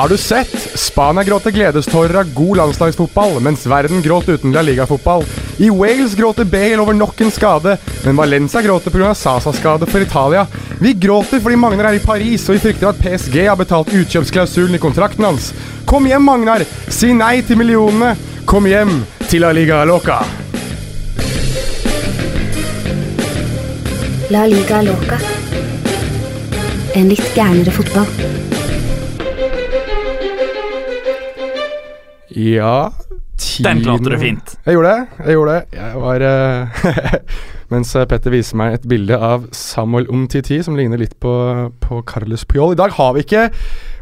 Har du sett? Spania gråter gledestårer av god landslagsfotball, mens verden gråt uten La Liga-fotball. I Wales gråter Bale over nok en skade, men Valencia gråter pga. Sasa-skade for Italia. Vi gråter fordi Magnar er i Paris, og vi frykter at PSG har betalt utkjøpsklausulen i kontrakten hans. Kom hjem, Magnar! Si nei til millionene! Kom hjem til La Liga Loca! La liga loca. En litt gærnere fotball. Ja ti- Den klarte du fint. Jeg gjorde det. Jeg gjorde det. Jeg var eh, Mens eh, Petter viser meg et bilde av Samuel Umtiti, som ligner litt på, på Carlos Puyol. I dag har vi ikke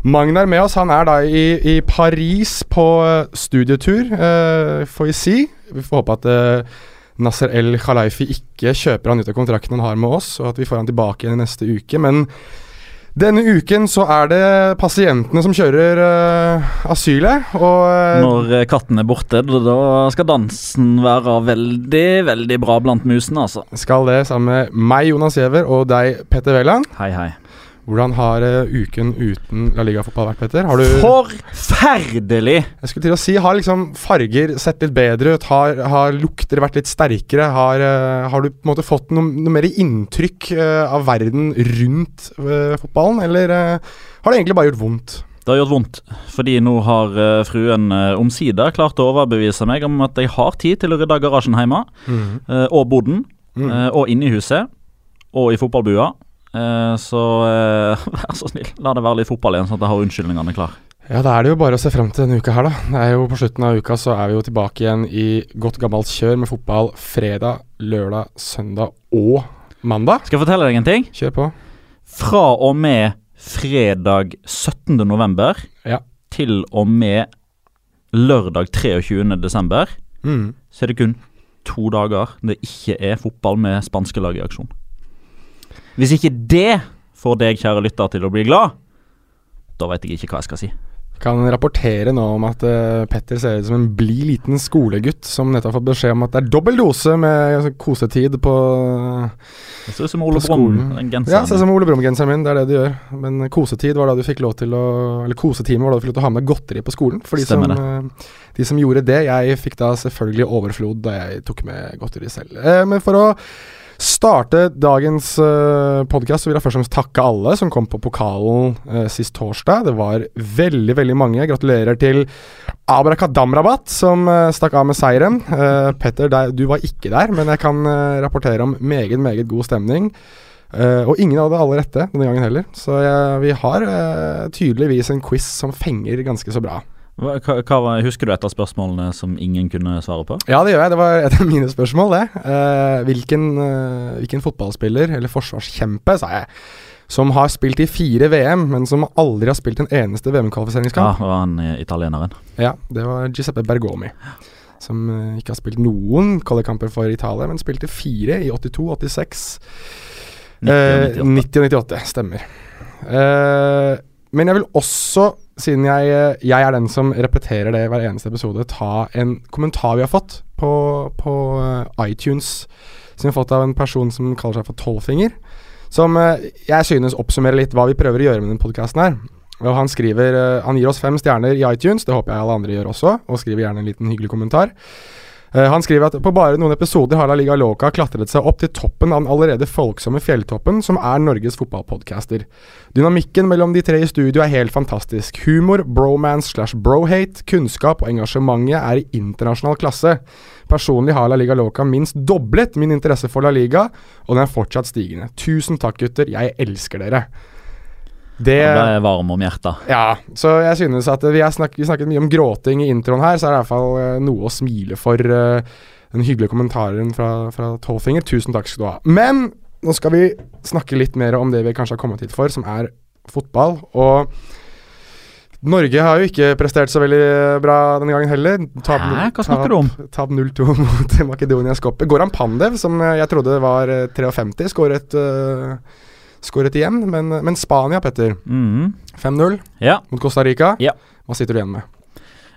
Magnar med oss. Han er da i, i Paris på eh, studietur, eh, får vi si. Vi får håpe at eh, Nasser El Khalaifi ikke kjøper han ut av kontrakten han har med oss, og at vi får han tilbake igjen i neste uke. Men denne uken så er det pasientene som kjører uh, asylet, og uh, Når eh, katten er borte, da skal dansen være veldig, veldig bra blant musene, altså. skal det sammen med meg, Jonas Giæver, og deg, Petter Wæland. Hei, hei. Hvordan har uh, uken uten La Liga-fotball vært, Petter? Har du Forferdelig! Jeg skulle til å si, har liksom farger sett litt bedre ut? Har, har lukter vært litt sterkere? Har, uh, har du på en måte fått noe, noe mer inntrykk uh, av verden rundt fotballen, eller har det egentlig bare gjort vondt? Det har gjort vondt, fordi nå har fruen omsider klart å overbevise meg om at jeg har tid til å rydde garasjen hjemme, mm. og boden, Mm. og inne i huset, og i fotballbua. Eh, så eh, vær så snill, la det være litt fotball igjen, sånn at jeg har unnskyldningene klar. Ja, da er det jo bare å se frem til denne uka her, da. Det er jo På slutten av uka så er vi jo tilbake igjen i godt gammelt kjør med fotball fredag, lørdag, søndag og mandag. Skal jeg fortelle deg en ting? Kjør på. Fra og med fredag 17. november Ja. til og med lørdag 23. desember, Mm. så er det kun to dager det ikke er fotball med spanske lag i aksjon. Hvis ikke det får deg, kjære lytter, til å bli glad, da vet jeg ikke hva jeg skal si. Kan rapportere nå om at uh, Petter ser ut som en blid liten skolegutt som nettopp har fått beskjed om at det er dobbel dose med altså, kosetid på Det ser ut som Ole Brumm, Ja, ser ut som Ole Brumm-genseren min. Det er det du gjør. Men kosetid var da du fikk lov til å Eller kosetime var da du fikk lov til å ha med godteri på skolen. For de som, eh, de som gjorde det. Jeg fikk da selvfølgelig overflod da jeg tok med godteri selv. Uh, men for å starte dagens uh, podkast, vil jeg først og fremst takke alle som kom på pokalen uh, sist torsdag. Det var veldig, veldig mange. Gratulerer til Abrakadamrabat som uh, stakk av med seieren. Uh, Petter, der, du var ikke der, men jeg kan eh, rapportere om meget, meget god stemning. Eh, og ingen hadde alle rette denne gangen heller, så eh, vi har eh, tydeligvis en quiz som fenger ganske så bra. Hva, hva, husker du et av spørsmålene som ingen kunne svare på? Ja, det gjør jeg. Det var et av mine spørsmål, det. Eh, hvilken, eh, hvilken fotballspiller, eller forsvarskjempe, sa jeg, som har spilt i fire VM, men som aldri har spilt en eneste Ja, VM-kvalifiseringskamp? det var han eh, italieneren. Ja, det var Giuseppe Bergomi. Som eh, ikke har spilt noen kvalikkamper for Italia, men spilte fire i 82, 86 90 og 98. Eh, 90 og 98, stemmer. Eh, men jeg vil også, siden jeg, eh, jeg er den som repeterer det i hver eneste episode, ta en kommentar vi har fått på, på eh, iTunes, som vi har fått av en person som kaller seg for Tolvfinger. Som eh, jeg synes oppsummerer litt hva vi prøver å gjøre med denne podkasten her. Og han skriver Han gir oss fem stjerner i iTunes, det håper jeg alle andre gjør også, og skriver gjerne en liten hyggelig kommentar. Eh, han skriver at på bare noen episoder har La Liga Loca klatret seg opp til toppen av den allerede folksomme fjelltoppen som er Norges fotballpodcaster. Dynamikken mellom de tre i studio er helt fantastisk. Humor, bromance slash brohate, kunnskap og engasjementet er i internasjonal klasse. Personlig har La Liga Loca minst doblet min interesse for La Liga, og den er fortsatt stigende. Tusen takk, gutter. Jeg elsker dere. Det Han ble varm om hjertet. ja, så jeg synes at vi har snak vi snakket mye om gråting i introen her, så er det i hvert fall eh, noe å smile for. eh, den hyggelige kommentaren fra, fra Tolfinger. Tusen takk skal du ha. Men nå skal vi snakke litt mer om det vi kanskje har kommet hit for, som er fotball. Og Norge har jo ikke prestert så veldig bra denne gangen heller. Tab, Hæ? Hva snakker du om? Tap 0-2 mot Makedonia Skopje. Goran Pandev, som eh, jeg trodde var eh, 53, skåret, eh, skåret igjen. Men, men Spania, Petter. Mm. 5-0 Ja. mot Costa Rica. Ja. Hva sitter du igjen med?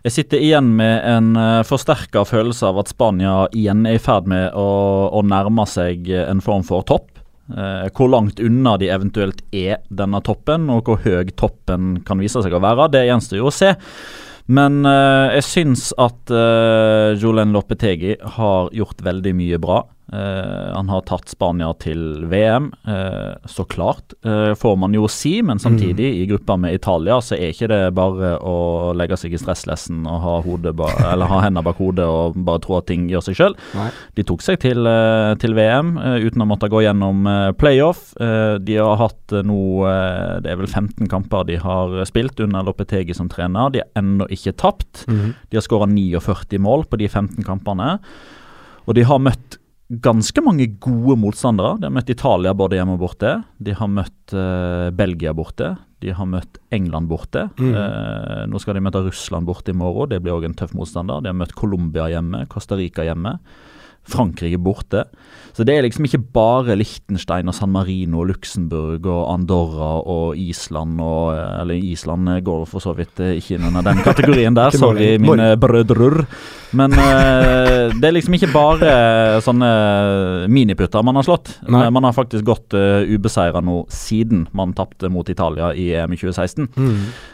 Jeg sitter igjen med en uh, forsterka følelse av at Spania igjen er i ferd med å, å nærme seg en form for topp. Eh, hvor langt unna de eventuelt er denne toppen, og hvor høy toppen kan vise seg å være, det gjenstår jo å se. Men eh, jeg syns at uh, Julen Lopetegi har gjort veldig mye bra. Eh, han har tatt Spania til VM, eh, så klart, eh, får man jo si. Men samtidig, i gruppa med Italia, så er ikke det bare å legge seg i stresslessen og ha, hodet ba eller ha hendene bak hodet og bare tro at ting gjør seg sjøl. De tok seg til, til VM uten å måtte gå gjennom playoff. Eh, de har hatt nå Det er vel 15 kamper de har spilt under Lopetegi som trener. De har ennå ikke tapt. De har skåra 49 mål på de 15 kampene. Og de har møtt ganske mange gode motstandere. De har møtt Italia både hjemme og borte. De har møtt uh, Belgia borte. De har møtt England borte. Eh, nå skal de møte Russland borte i morgen. Det blir òg en tøff motstander. De har møtt Colombia hjemme, Costa Rica hjemme. Frankrike borte. Så det er liksom ikke bare Liechtenstein og San Marino og Luxembourg og Andorra og Island og Eller Island går for så vidt eh, ikke inn under den kategorien der, sorry mine brødrer. Men uh, det er liksom ikke bare sånne miniputter man har slått. Nei. Man har faktisk gått uh, ubeseira nå siden man tapte mot Italia i EM i 2016.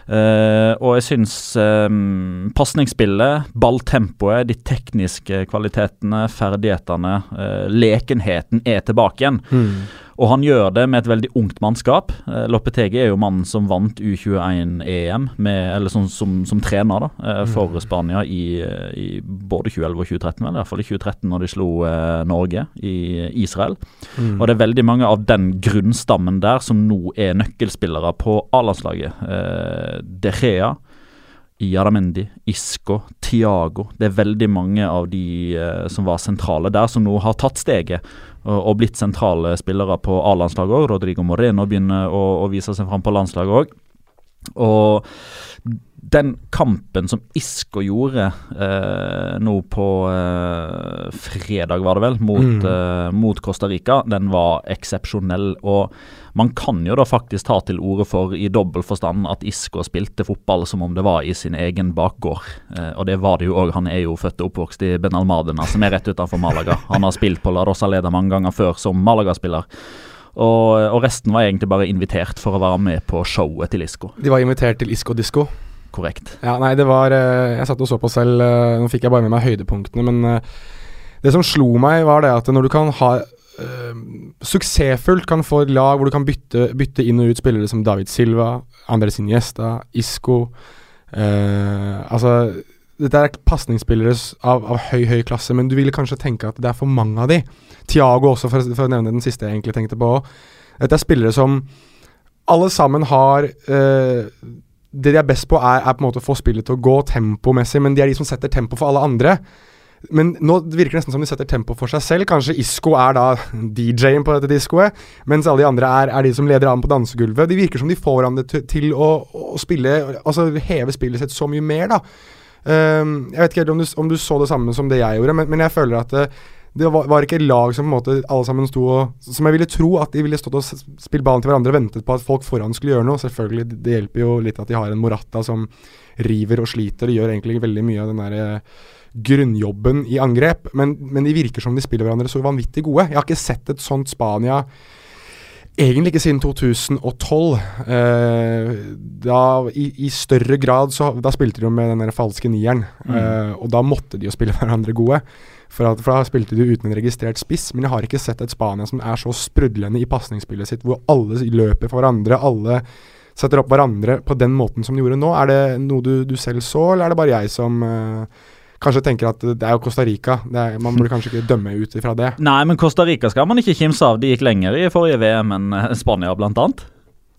Eh, og jeg syns um, pasningsspillet, balltempoet, de tekniske kvalitetene, ferdighetene, uh, lekenheten er tilbake igjen. Og han gjør det med et veldig ungt mannskap. Uh, Lopetegi er jo mannen som vant U21-EM, eller som, som, som trener da, eh, for Spania i, eh, i både 2011 og 2013. eller I hvert fall i 2013 når de slo eh, Norge i Israel. Og det er veldig mange av den grunnstammen der som nå er nøkkelspillere på A-landslaget. Eh, De Gea, Jaramendi, Isco, Tiago. Det er veldig mange av de eh, som var sentrale der, som nå har tatt steget og, og blitt sentrale spillere på A-landslaget òg. Rodrigo Moreno begynner å, å vise seg fram på landslaget òg. Og den kampen som Isco gjorde eh, nå på eh, fredag, var det vel, mot, eh, mot Costa Rica, den var eksepsjonell. Og man kan jo da faktisk ta til orde for, i dobbel forstand, at Isco spilte fotball som om det var i sin egen bakgård. Eh, og det var det jo òg. Han er jo født og oppvokst i Benalmadena, som er rett utenfor Malaga. Han har spilt på La Rosaleda mange ganger før som Malaga-spiller. Og, og resten var egentlig bare invitert for å være med på showet til Isco. De var invitert til Isco Disco. Korrekt. Ja, nei, det var eh, Jeg satt og så på selv. eh, nå fikk jeg bare med meg høydepunktene, men eh, det som slo meg, var det at når du kan ha Suksessfullt kan få et lag hvor du kan bytte, bytte inn og ut spillere som David Silva, Andres Iniesta, Isco eh, Altså dette er pasningsspillere av, av høy, høy klasse, men du ville kanskje tenke at det er for mange av de. Tiago også, for, for å nevne den siste jeg egentlig tenkte på. Dette er spillere som alle sammen har eh, Det de er best på, er, er på en måte å få spillet til å gå tempomessig, men de er de som setter tempo for alle andre. Men nå virker det nesten som de setter tempo for seg selv. Kanskje Isco er da DJ-en på dette diskoet, mens alle de andre er, er de som leder an på dansegulvet. De virker som de får hverandre til, å, å spille Altså heve spillet sitt så mye mer, da. Um, jeg vet ikke helt om du, om du så det samme som det jeg gjorde, men, men jeg føler at det, det var, var ikke lag som på en måte alle sammen sto og Som jeg ville tro at de ville stått og spilt ballen til hverandre og ventet på at folk foran skulle gjøre noe. Selvfølgelig, det- hjelper jo litt at de har en Morata som river og sliter. og gjør egentlig veldig mye av den der eh, grunnjobben i angrep, men, men de virker som de spiller hverandre så vanvittig gode. Jeg har ikke sett et sånt Spania Egentlig ikke siden 2012. Eh, da i, i større grad så Da spilte de jo med den der falske nieren. Eh, og da måtte de jo spille hverandre gode. For, at, for da spilte de uten en registrert spiss. Men jeg har ikke sett et Spania som er så sprudlende i pasningsspillet sitt, hvor alle løper for hverandre. Alle setter opp hverandre på den måten som de gjorde nå. Er det noe du, du selv så, eller er det bare jeg som eh, kanskje tenker at det er jo Costa Rica? Er, man burde kanskje ikke dømme ut ifra det. Nei, men Costa Rica skal man ikke kimse av. De gikk lenger i forrige VM enn eh, Spania, blant annet.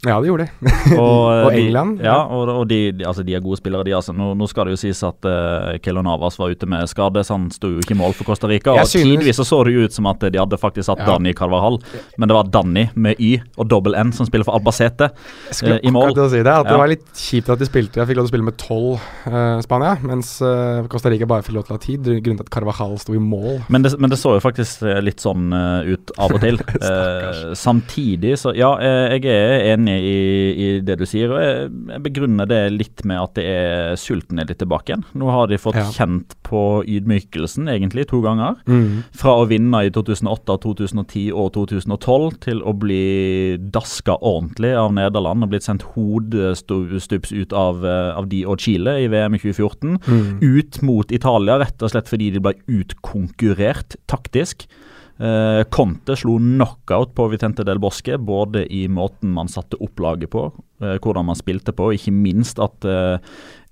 Ja, det gjorde de. Og, eh, Og England, Ja, ja. og, og de, de, altså, de er gode spillere, de. altså. Nå, nå skal det jo sies at uh, Kelo Navas var ute med skade, så han sto jo ikke i mål for Costa Rica. Jeg Og synes- Tidvis så, så det jo ut som at de hadde faktisk satt Ja. Danny Carvajal, men det var Danny med Y og dobbel N som spiller for Albacete eh, i mål. til å si det, at det var litt kjipt at de spilte Jeg fikk lov til å spille med tolv eh, Spania, mens uh, Costa Rica bare fikk lov til å ha tid, grunnen til at Carvajal sto i mål. Men det, men det så jo faktisk eh, litt sånn eh, ut av og til. Eh, samtidig så Ja, eh, jeg er enig i, i det du sier. og jeg, jeg begrunner det litt med at det er sulten er litt tilbake igjen. Nå har de fått Ja. kjent på ydmykelsen egentlig to ganger. Mm. Fra å vinne i 2008, 2010 og 2012 til å bli daska ordentlig av Nederland og blitt sendt hodestups ut av, eh, av de og Chile i VM i 2014 Mm. ut mot Italia, rett og slett fordi de ble utkonkurrert taktisk. Eh, Conte slo knockout på Vitente del Bosque, både i måten man satte opp laget på, eh, hvordan man spilte på, ikke minst at eh,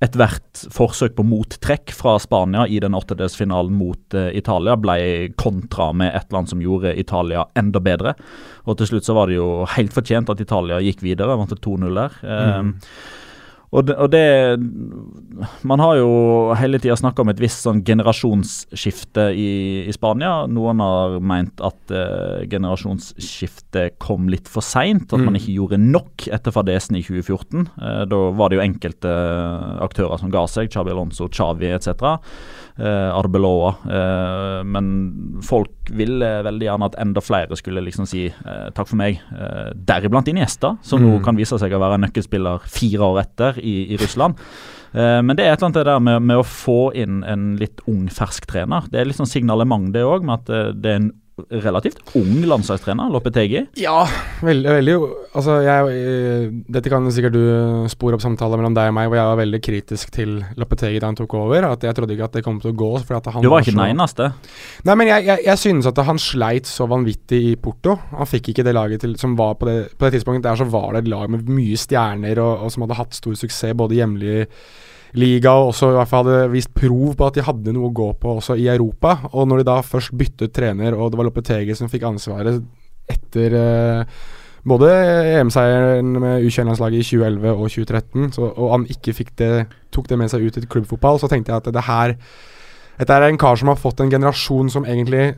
ethvert forsøk på mottrekk fra Spania i den åttedelsfinalen mot eh, Italia ble kontra med et land som gjorde Italia enda bedre. Og til slutt så var det jo helt fortjent at Italia gikk videre, vant til 2-0 der. Eh, og det, og det Man har jo hele tida snakka om et visst sånn generasjonsskifte i, i Spania. Noen har meint at uh, generasjonsskiftet kom litt for seint. At man Mm. ikke gjorde nok etter fadesen i 2014. Uh, da var det jo enkelte aktører som ga seg. Chabi Alonso, Chavi etc. Eh, Arbeloa. Eh, men folk ville veldig gjerne at enda flere skulle liksom si eh, takk for meg. Eh, deriblant Iniesta, som nå Mm. kan vise seg å være nøkkelspiller fire år etter i, i Russland. Men det er et eller annet det der med, med å få inn en litt ung, fersk trener. Det er litt sånn signalement, det òg, med at det er en relativt ung landslagstrener, Lopetegi. Ja, veldig, veldig Altså, jeg eh, Dette kan sikkert du spore opp samtaler mellom deg og meg, hvor jeg var veldig kritisk til Lopetegi da han tok over. At jeg trodde ikke at det kom til å gå. Du var ikke den eneste. Nei, men jeg, jeg, jeg synes at han sleit så vanvittig i Porto. Han fikk ikke det laget til som var på det, på det tidspunktet der så var det et lag med mye stjerner, og, og som hadde hatt stor suksess både hjemlig liga og også i hvert fall hadde vist prov på at de hadde noe å gå på også i Europa. Og når de da først byttet trener, og det var Lopetegi som fikk ansvaret etter eh, både EM-seieren med U21-landslaget i 2011 og 2013, så, og han ikke det, tok det med seg ut i klubbfotball, så tenkte jeg at det her dette er en kar som har fått en generasjon som egentlig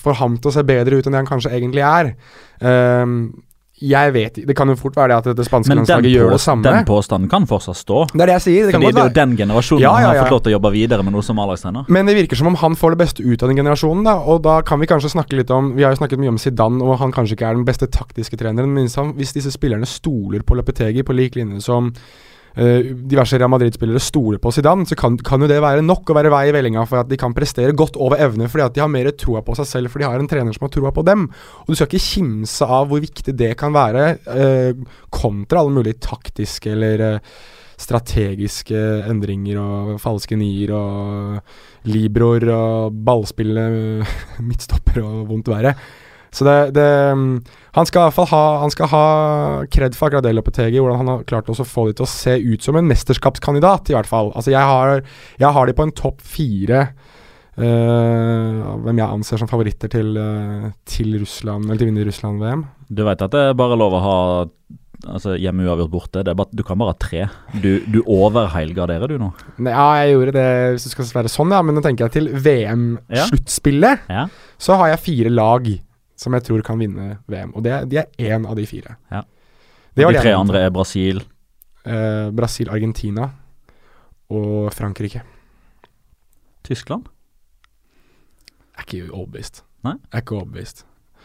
får ham til å se bedre ut enn det han kanskje egentlig er. Ehm, jeg vet Det kan jo fort være det at det spanske Men landslaget gjør det samme. samme. den påstanden kan fortsatt stå. Det er det jeg sier. Det kan Fordi det er jo den generasjonen Ja, ja, som har fått lov til å jobbe videre med noe som A-lagstrener. Men det virker som om han får det beste ut av den generasjonen, da. Og da kan vi kanskje snakke litt om Vi har jo snakket mye om Zidane, og han kanskje ikke er den beste taktiske treneren. Men hvis, disse spillerne stoler på Lapetegi på lik linje som diverse Real Madrid-spillere stoler på Zidane, så kan, kan jo det være nok å være vei i vellinga for at de kan prestere godt over evne, fordi at de har mer troa på seg selv, for de har en trener som har troa på dem. Og du skal ikke kimse av hvor viktig det kan være, eh, kontra alle mulige taktiske eller eh, strategiske endringer og falske nier og libroer og ballspillende midtstopper og vondt verre. Så det, det mm, Han skal i hvert fall ha Han skal ha kred for akkurat det Lopetegi, hvordan han har klart å få de til å se ut som en mesterskapskandidat, i hvert fall. Altså, jeg har, jeg har de på en topp fire Uh, hvem jeg anser som favoritter til, uh, til Russland, eller til å vinne Russland-VM. Du vet at det er bare lov å ha altså, hjemme uavgjort borte. Det er bare, du kan bare ha tre. Du, du overheilgarderer du nå. Nei, Ja, jeg gjorde det hvis det skal være sånn, ja. Men nå tenker jeg til VM-sluttspillet. Ja. Så har jeg fire lag som jeg tror kan vinne VM. Og det, er- de er én av de fire. Ja. De tre andre er Brasil. Eh, Brasil, Argentina og Frankrike. Tyskland. Jeg er ikke overbevist. Nei? Jeg er ikke overbevist.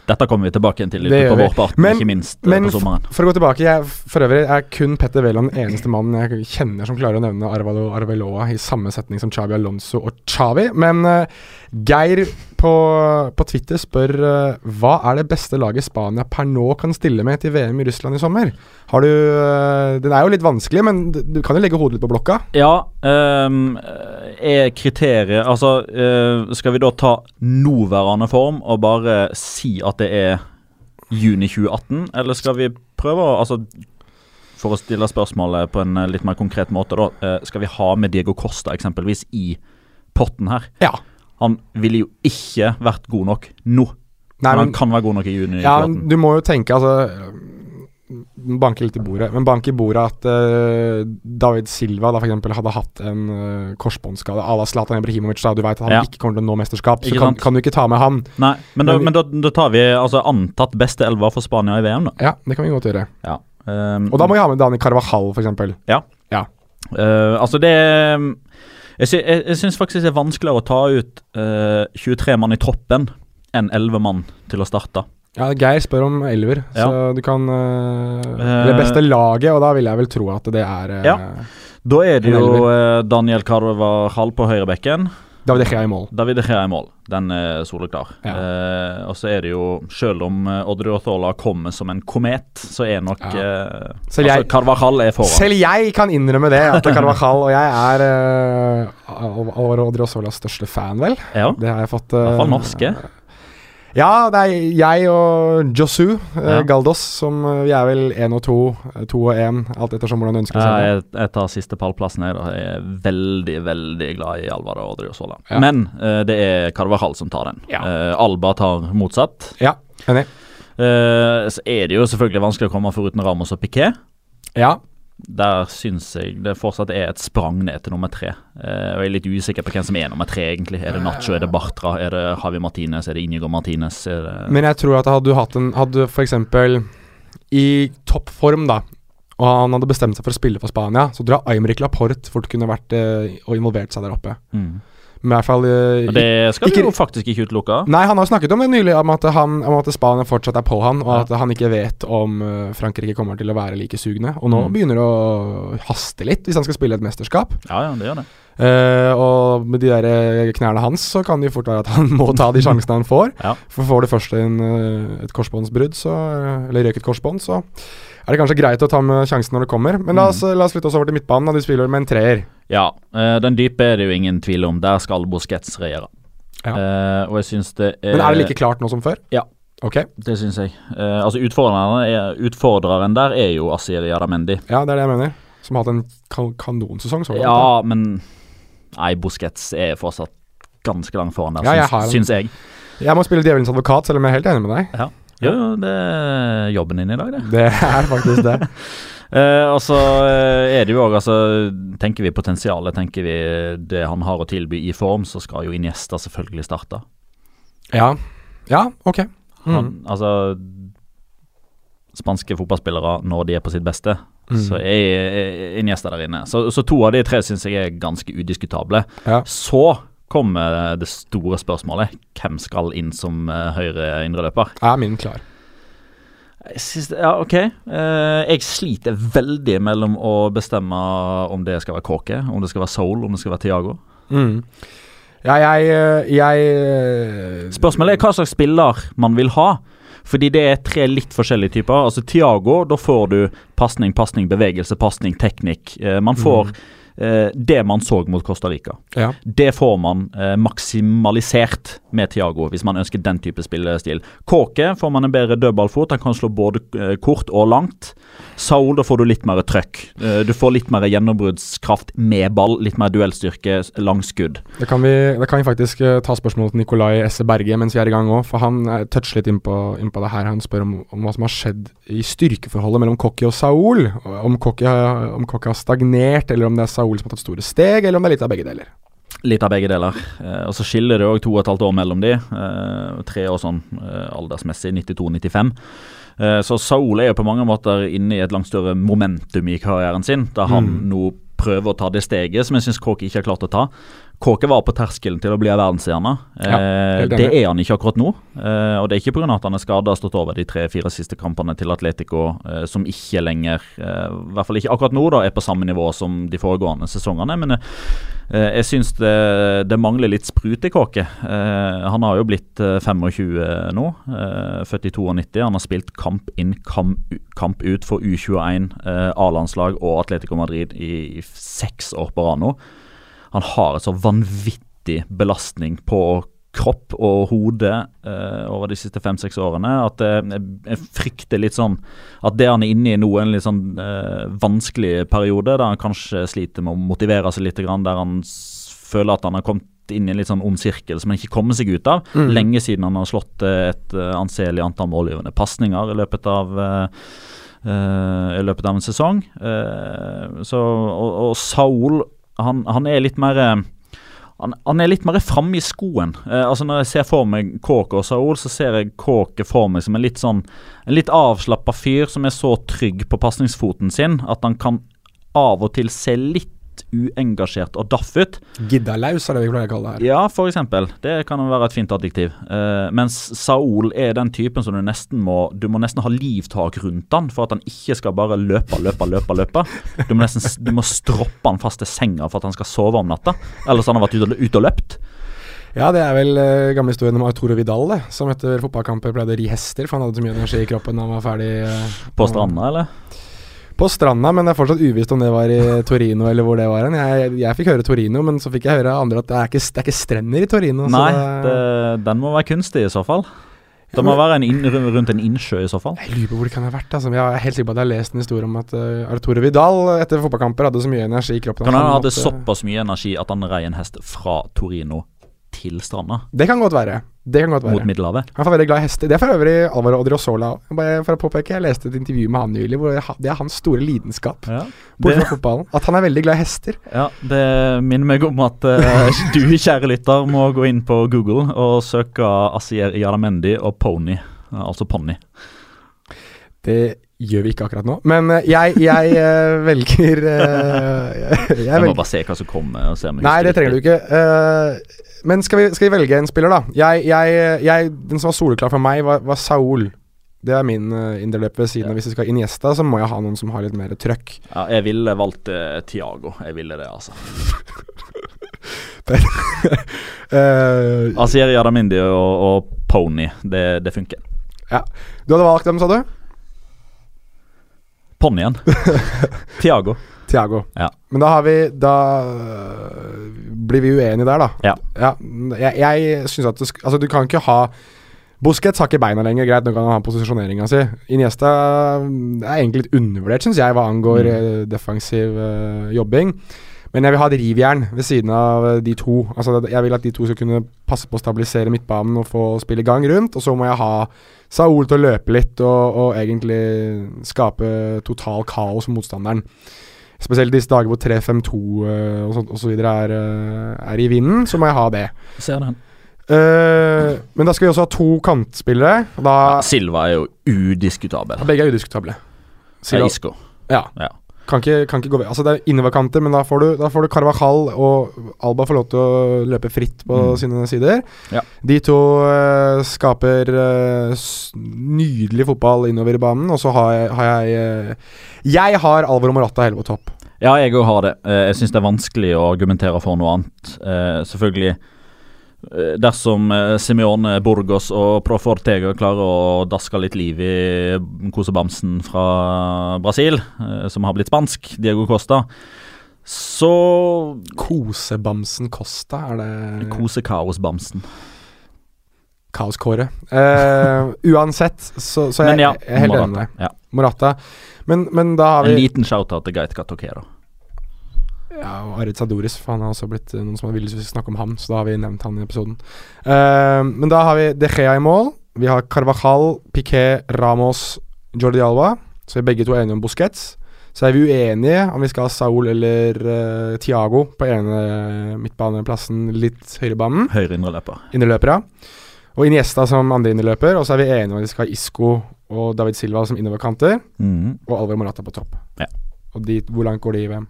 Dette kommer vi tilbake til ute på vår part, Men- ikke minst eh, Men på sommeren. for å gå tilbake, jeg, for øvrig er kun Petter Wæland den eneste mannen jeg kjenner som klarer å nevne Arvalo Arbeloa i samme setning som Chavi Alonso og Chavi. Men uh, Geir på, på Twitter spør eh, hva er det beste laget Spania per nå kan stille med til VM i Russland i sommer? Har du eh, Den er jo litt vanskelig, men du du kan jo legge hodet litt på blokka. Ja, Um, er kriteriet Altså, uh, skal vi da ta nåværende form og bare si at det er juni 2018, eller skal vi prøve å Altså, for å stille spørsmålet på en litt mer konkret måte, da. skal vi ha med Diego Costa eksempelvis i potten her? Ja. Han ville jo ikke vært god nok nå. Nei, men men han kan være god nok i juni Ja, du må jo tenke, altså Banke litt i bordet, men bank i bordet at uh, David Silva da for eksempel hadde hatt en uh, korsbåndskade à la Zlatan Ibrahimovic, da du vet at han Ja. ikke kommer til å nå mesterskap, så kan, kan du ikke ta med han. Nei, men, da, Men da, da tar vi altså antatt beste elver for Spania i VM, da. Ja, det kan vi godt gjøre. Ja. Um, Og da må vi ha med Dani Carvajal, for eksempel. Uh, altså det Jeg, sy jeg, jeg syns faktisk det er vanskeligere å ta ut uh, 23 mann i troppen enn 11 mann til å starte. Ja, Geir spør om elver, Ja. så du kan eh, Eh, Det beste laget, og da vil jeg vel tro at det er uh, Ja. Da er det jo eh, Daniel Hall på høyrebekken. David De Gea i mål. David De Gea i mål. Den er soleklar. Ja. Eh, og så er det jo, selv om uh, Odry kommer som en komet, så er nok Ja. eh, altså, jeg- Carvajal er foran. Selv jeg kan innrømme det, at det Carvajal, og jeg er eh, Alvaro Odriozolas største fan, vel. Ja, Det har jeg fått I hvert fall eh, norske. Ja, det er jeg og Josu eh, Ja. Galdos som eh, Vi er vel én og to, eh, to og én, alt ettersom hvordan du ønsker seg se det. jeg, jeg tar siste pallplassen. her. jeg er veldig, veldig glad i Alvaro Odriozola. Ja. Men uh, det er Carvajal som tar den. Ja. Uh, Alba tar motsatt. Ja, enig. Uh, så er det jo selvfølgelig vanskelig å komme foruten Ramos og Piquet. Ja. Der syns jeg det fortsatt er et sprang ned til nummer tre. Eh, og jeg er litt usikker på hvem som er nummer tre, egentlig. Er det Nacho, er det Bartra, er det Havi Martinez, er det Inigo Martinez? Det Men jeg tror at hadde du hatt en Hadde for eksempel i toppform, da, og han hadde bestemt seg for å spille for Spania, så tror jeg Aymeric Laporte fort kunne vært eh, og involvert seg der oppe. mm. Men i hvert fall uh, Det skal ikke- vi jo faktisk ikke utelukke. Nei, han har snakket om det nylig, om at, han, om at Spania fortsatt er på han, og Ja. at han ikke vet om eh, Frankrike kommer til å være like sugne. Og nå Mm. begynner det å haste litt, hvis han skal spille et mesterskap. Ja, ja, det gjør det. Uh, og med de der knærne hans, så kan det jo fort være at han må ta de sjansene han får. Ja. For får du først en, et korsbåndsbrudd, så Eller røket korsbånd, så er det kanskje greit å ta med sjansen når det kommer. Men la oss, la oss flytte oss over til midtbanen, da du spiller med en treer. Ja, eh, den dype er det jo ingen tvil om. Der skal Busquets regjere. Ja. Uh, og jeg syns det er Men er det like klart nå som før? Ja. Ok, Det syns jeg. Uh, altså er, utfordreren der er jo Asiri Adamendi. ja, det er det jeg mener. Som har hatt en kan kanonsesong så. Ja, men Nei, Busquets er fortsatt ganske langt foran der, Ja, syns, jeg. Jeg må spille djevelens advokat, selv om jeg er helt enig med deg. Jo, jo, det er jobben din i dag, det. Det er faktisk det. Eh, og så eh, er det jo òg, altså Tenker vi potensialet, tenker vi det han har å tilby i form, så skal jo Iniesta selvfølgelig starte. Ja. Ja, ok. Han, Mm. Altså Spanske fotballspillere, når de er på sitt beste, Mm. så er Iniesta der inne. Så, så to av de tre syns jeg er ganske udiskutable. Ja. Så kommer det store spørsmålet. Hvem skal inn som uh, høyre indreløper? Er min klar. Ja, OK. Eh, jeg sliter veldig mellom å bestemme om det skal være Kåke, om det skal være Soul, om det skal være Tiago. Mm. Ja, jeg, eh, jeg Spørsmålet er hva slags spiller man vil ha. Fordi det er tre litt forskjellige typer. Altså Tiago, da får du pasning, pasning, bevegelse, pasning, teknikk. Eh, man får eh, det man så mot Costa Rica. Ja. Det får man eh, maksimalisert med Thiago, hvis man ønsker den type spillestil. Kåke får man en bedre dødballfot. Han kan slå både eh, kort og langt. Saul, da får du litt mer trøkk. Eh, du får litt mer gjennombruddskraft med ball, litt mer duellstyrke, langskudd. Da kan vi, kan vi faktisk eh, ta spørsmålet til Nikolai Esse Berge mens vi er i gang òg, for han toucher litt inn på, inn det her. Han spør om, om hva som har skjedd i styrkeforholdet mellom Kokki og Saul. Om Kokki har stagnert, eller om det er Saul som har tatt store steg, eller om det er litt av begge deler. Litt av begge deler. Eh, og Så skiller det òg to og et halvt år mellom de. Eh, tre år sånn eh, aldersmessig, 92-95. Eh, så Saul er jo på mange måter inne i et langt større momentum i karrieren sin, der han Mm. nå prøver å ta det steget som jeg syns Kåk ikke har klart å ta. Kåke var på terskelen til å bli en verdensstjerne. Ja, Eh, det er han ikke akkurat nå. Eh, og det er ikke pga. at han er skada og stått over de tre-fire siste kampene til Atletico, eh, som ikke lenger, eh, i hvert fall ikke akkurat nå, da, er på samme nivå som de foregående sesongene. Men eh, jeg syns det, det mangler litt sprut i Kåke. Eh, han har jo blitt eh, 25 nå, eh, født i 92. Han har spilt kamp inn, kamp, ut for U21, eh, A-landslag og Atletico Madrid i, i seks år på rad nå. Han har et så vanvittig belastning på kropp og hode uh, over de siste fem-seks årene at eh, jeg, frykter litt sånn at det han er inne i nå, er en litt sånn uh, vanskelig periode, der han kanskje sliter med å motivere seg litt, grann, der han føler at han har kommet inn i en litt sånn ond sirkel som han ikke kommer seg ut av. Mm. Lenge siden han har slått eh, et anselig antall målgivende pasninger i løpet av I løpet av en sesong. Så, og, og Saul, han, han er litt mer eh, han, han er litt mer framme i skoen. Eh, altså Når jeg ser for meg Kåke og Saul, så ser jeg Kåke for meg som en litt sånn En litt avslappa fyr som er så trygg på pasningsfoten sin at han kan av og til se litt uengasjert og daff ut. Giddalaus er det vi pleier å kalle det her. Ja, eksempel. Det kan være et fint adjektiv. Uh, mens Saul er den typen som du nesten må Du må nesten ha livtak rundt han for at han ikke skal bare løpe, løpe, løpe. løpe. Du må nesten du må stroppe han fast til senga for at han skal sove om natta. Ellers han har han vært ute og løpt. Ja, det er vel uh, gamle historien om Arturo Vidal, det. Som etter fotballkamper pleide å ri hester, for han hadde så mye energi i kroppen da han var ferdig. Uh, På stranda, eller? På stranda, men det er fortsatt uvisst om det var i Torino eller hvor det var hen. Jeg, jeg fikk høre Torino, men så fikk jeg høre andre at det er ikke, det er ikke strender i Torino. Nei, det- det, den må være kunstig i så fall. Det må være en inn, rundt en innsjø i så fall. Jeg lurer på hvor det kan ha vært. Altså. Jeg er helt sikker på at jeg har lest en historie om at uh, Arturo Vidal etter fotballkamper hadde så mye energi i kroppen. Kan han han hadde såpass mye energi at han rei en hest fra Torino til stranda? Det kan godt være. Det kan godt være. Mot Middelhavet? Han er veldig glad i hester. Det er for øvrig Alvaro Odriozola. Bare for å påpeke, jeg leste et intervju med han nylig hvor det er hans store lidenskap. Ja. Det- fotballen. At han er veldig glad i hester. Ja, det minner meg om at uh, du, kjære lytter, må gå inn på Google og søke Asier Yaramendi og Pony, altså ponni. Det gjør vi ikke akkurat nå. Men eh, jeg, jeg eh, velger eh, jeg, Jeg må bare se hva som kommer. Nei, det trenger du ikke. Men skal vi, skal vi velge en spiller, da? Jeg, jeg, den som var soleklar for meg, var, var Saul. Det er min uh, inderløp ved siden av. Hvis jeg skal Iniesta, så må jeg ha noen som har litt mer trøkk. Ja, jeg ville valgt uh, Tiago. Jeg ville det, altså. uh, Asier Adamindi og, og Pony, det, det funker. du hadde valgt dem, sa du? Ponnien. Tiago. Thiago. Ja. Men da har vi Da blir vi uenige der, da. Ja. jeg jeg syns at det Altså, du kan ikke ha Busquets har ikke beina lenger, greit, nå kan han ha posisjoneringa si. Iniesta er egentlig litt undervurdert, syns jeg, hva angår Mm. eh, defensiv uh, jobbing. Men jeg vil ha et rivjern ved siden av eh, de to. Altså, jeg vil at de to skal kunne passe på å stabilisere midtbanen og få spille i gang rundt. Og så må jeg ha Saul til å løpe litt og, og egentlig skape total kaos for motstanderen. Spesielt disse dager hvor 3-5-2 uh, og, sånt, og så videre er, eh, er i vinden, så må jeg ha det. Ser den. Uh, men da skal vi også ha to kantspillere. Da Ja, Silva er jo udiskutabel. Begge er udiskutable. Silva- Isco. Ja. Ja. Kan ikke, kan ikke gå ved. Altså Det er innoverkanter, men da får du, da får du Carvajal og Alba får lov til å løpe fritt på Mm. sine sider. Ja. De to uh, skaper uh, nydelig fotball innover i banen, og så har jeg, har jeg uh, Jeg har Alvaro Morata hele på topp. Ja, jeg òg har det. Jeg syns det er vanskelig å argumentere for noe annet. Selvfølgelig Dersom eh, Simeone Burgos og Profortega klarer å daske litt liv i kosebamsen fra Brasil, eh, som har blitt spansk, Diego Costa, Så Kosebamsen Costa, er det Kosekaosbamsen. Kaoskåret. Eh, uansett, så, så jeg, Men ja, jeg er helt enig med deg. Ja. Morata. Men, men da har vi En liten shout-out til Gait Katokero. Ja, og Arid Sadoris, for han har også blitt eh, noen som har villet snakke om ham, så da har vi nevnt han i episoden. Uh, men da har vi De Gea i mål. Vi har Carvajal, Piquet, Ramos, Jordi Alba. Så vi er begge to enige om Busquets. Så er vi uenige om vi skal ha Saul eller uh, Tiago på ene midtbaneplassen, litt høyre banen. Høyre indreløper. Innerløpere. Og Iniesta som andre innerløper. Og så er vi enige om at vi skal ha Isco og David Silva som innoverkanter. Mm. Og Alvar Morata på topp. Ja. Og dit, hvor langt går de i VM?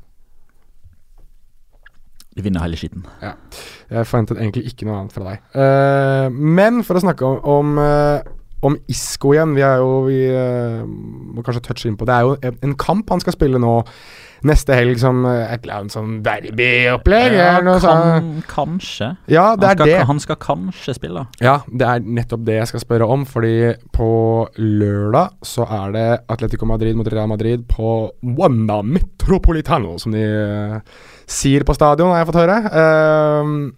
Vinner hele skitten. Jeg forventet egentlig ikke noe annet fra deg. Uh, men for å snakke om, om, uh, om Isco igjen Vi er jo Vi uh, må kanskje touche inn på Det er jo en- kamp han skal spille nå neste helg som et eller annet sånn derbyopplegg. Ja, kan, sånn. kanskje. Ja, det han, er skal, det. han skal kanskje spille. Ja, det er nettopp det jeg skal spørre om. Fordi på lørdag så er det Atletico Madrid mot Real Madrid på Wanda Metropolitano, som de sier på stadion, har jeg fått høre. Uh,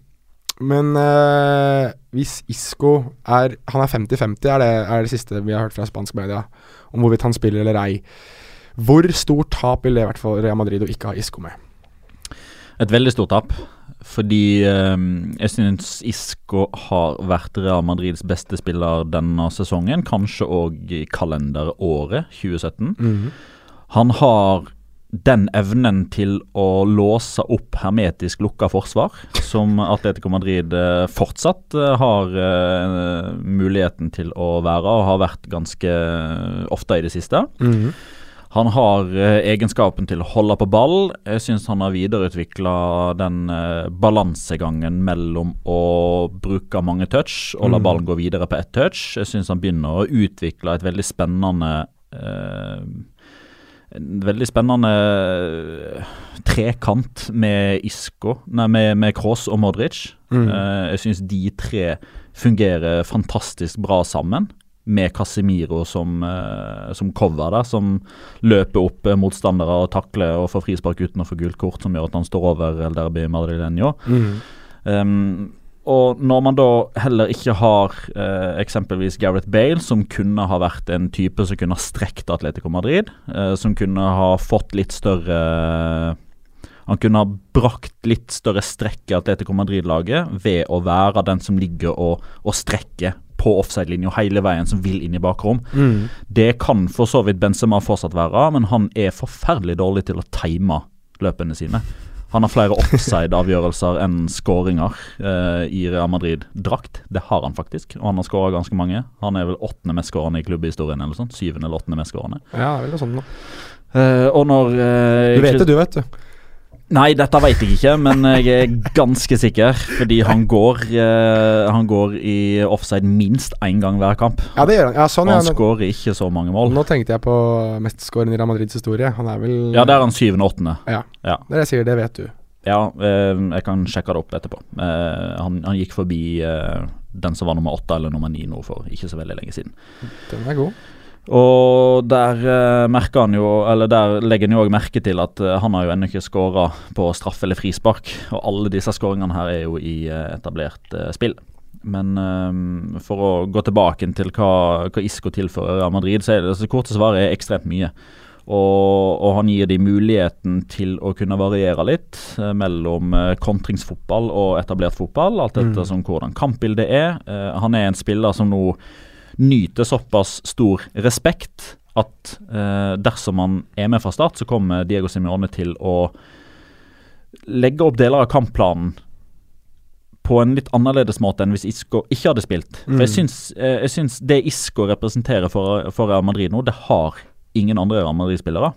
men uh, hvis Isco er Han er 50-50, er, det er det siste vi har hørt fra spansk media om hvorvidt han spiller eller ei. Hvor stort tap vil det i hvert fall Real Madrid å ikke ha Isco med? Et veldig stort tap. Fordi eh, jeg syns Isco har vært Real Madrids beste spiller denne sesongen. Kanskje òg i kalenderåret 2017. Han har den evnen til å låse opp hermetisk lukka forsvar, som Atletico Madrid eh, fortsatt eh, har eh, muligheten til å være, og har vært ganske ofte i det siste. Han har egenskapen til å holde på ball. Jeg syns han har videreutvikla den balansegangen mellom å bruke mange touch og la Mm. ballen gå videre på ett touch. Jeg syns han begynner å utvikle et veldig spennende eh, En veldig spennende eh, trekant med Isco, nei, med, med Kroos og Modric. Mm. Uh, jeg syns de tre fungerer fantastisk bra sammen. Med Casemiro som, uh, som cover, der, som løper opp motstandere og takler og får frispark uten å få gult kort, som gjør at han står over El Derbi Madrileño. Um, og når man da heller ikke har eh, eksempelvis Gareth Bale, som kunne ha vært en type som kunne ha strekt Atletico Madrid, eh, som kunne ha fått litt større Han kunne ha brakt litt større strekk i Atletico Madrid-laget ved å være den som ligger og, og strekker på offside-linja hele veien, som vil inn i bakrom. Mm. Det kan for så vidt Benzema fortsatt være, men han er forferdelig dårlig til å time løpene sine. Han har flere offside-avgjørelser enn skåringer eh, i Real Madrid-drakt. Det har han faktisk, og han har skåra ganske mange. Han er vel åttende mestskårende i klubbhistorien, eller sånn. Syvende eller åttende mestskårende. Ja, det er vel noe sånt nå. Eh, og når eh, Du vet det, du, vet du. Nei, dette vet jeg ikke, men jeg er ganske sikker. Fordi han går, eh, han går i offside minst én gang hver kamp. Ja, det gjør han. Ja, sånn, Og han ja, skårer ikke så mange mål. nå tenkte jeg på mestskåren i Real Madrids historie. Han er vel Ja, det er han syvende-åttende. Ja. Ja. Det er det jeg sier, det vet du. Ja, eh, jeg kan sjekke det opp etterpå. Eh, han, han gikk forbi eh, den som var nummer åtte eller nummer ni nå for ikke så veldig lenge siden. Den er god. Og der eh, merker han jo Eller der legger han jo òg merke til at eh, han har jo ennå ikke skåra på straff eller frispark. Og alle disse skåringene her er jo i eh, etablert spill. Men eh, for å gå tilbake til hva, hva Isco tilfører Real Madrid, så er det altså, korte svaret er ekstremt mye. Og, og han gir de muligheten til å kunne variere litt eh, mellom eh, kontringsfotball og etablert fotball, alt etter som hvordan kampbildet er. Eh, han er en spiller som nå nyter såpass stor respekt at eh, dersom han er med fra start, så kommer Diego Simione til å legge opp deler av kampplanen på en litt annerledes måte enn hvis Isco ikke hadde spilt. For jeg syns, eh, jeg syns det Isco representerer for, for Real Madrid nå, det har ingen andre Real Madrid-spillere.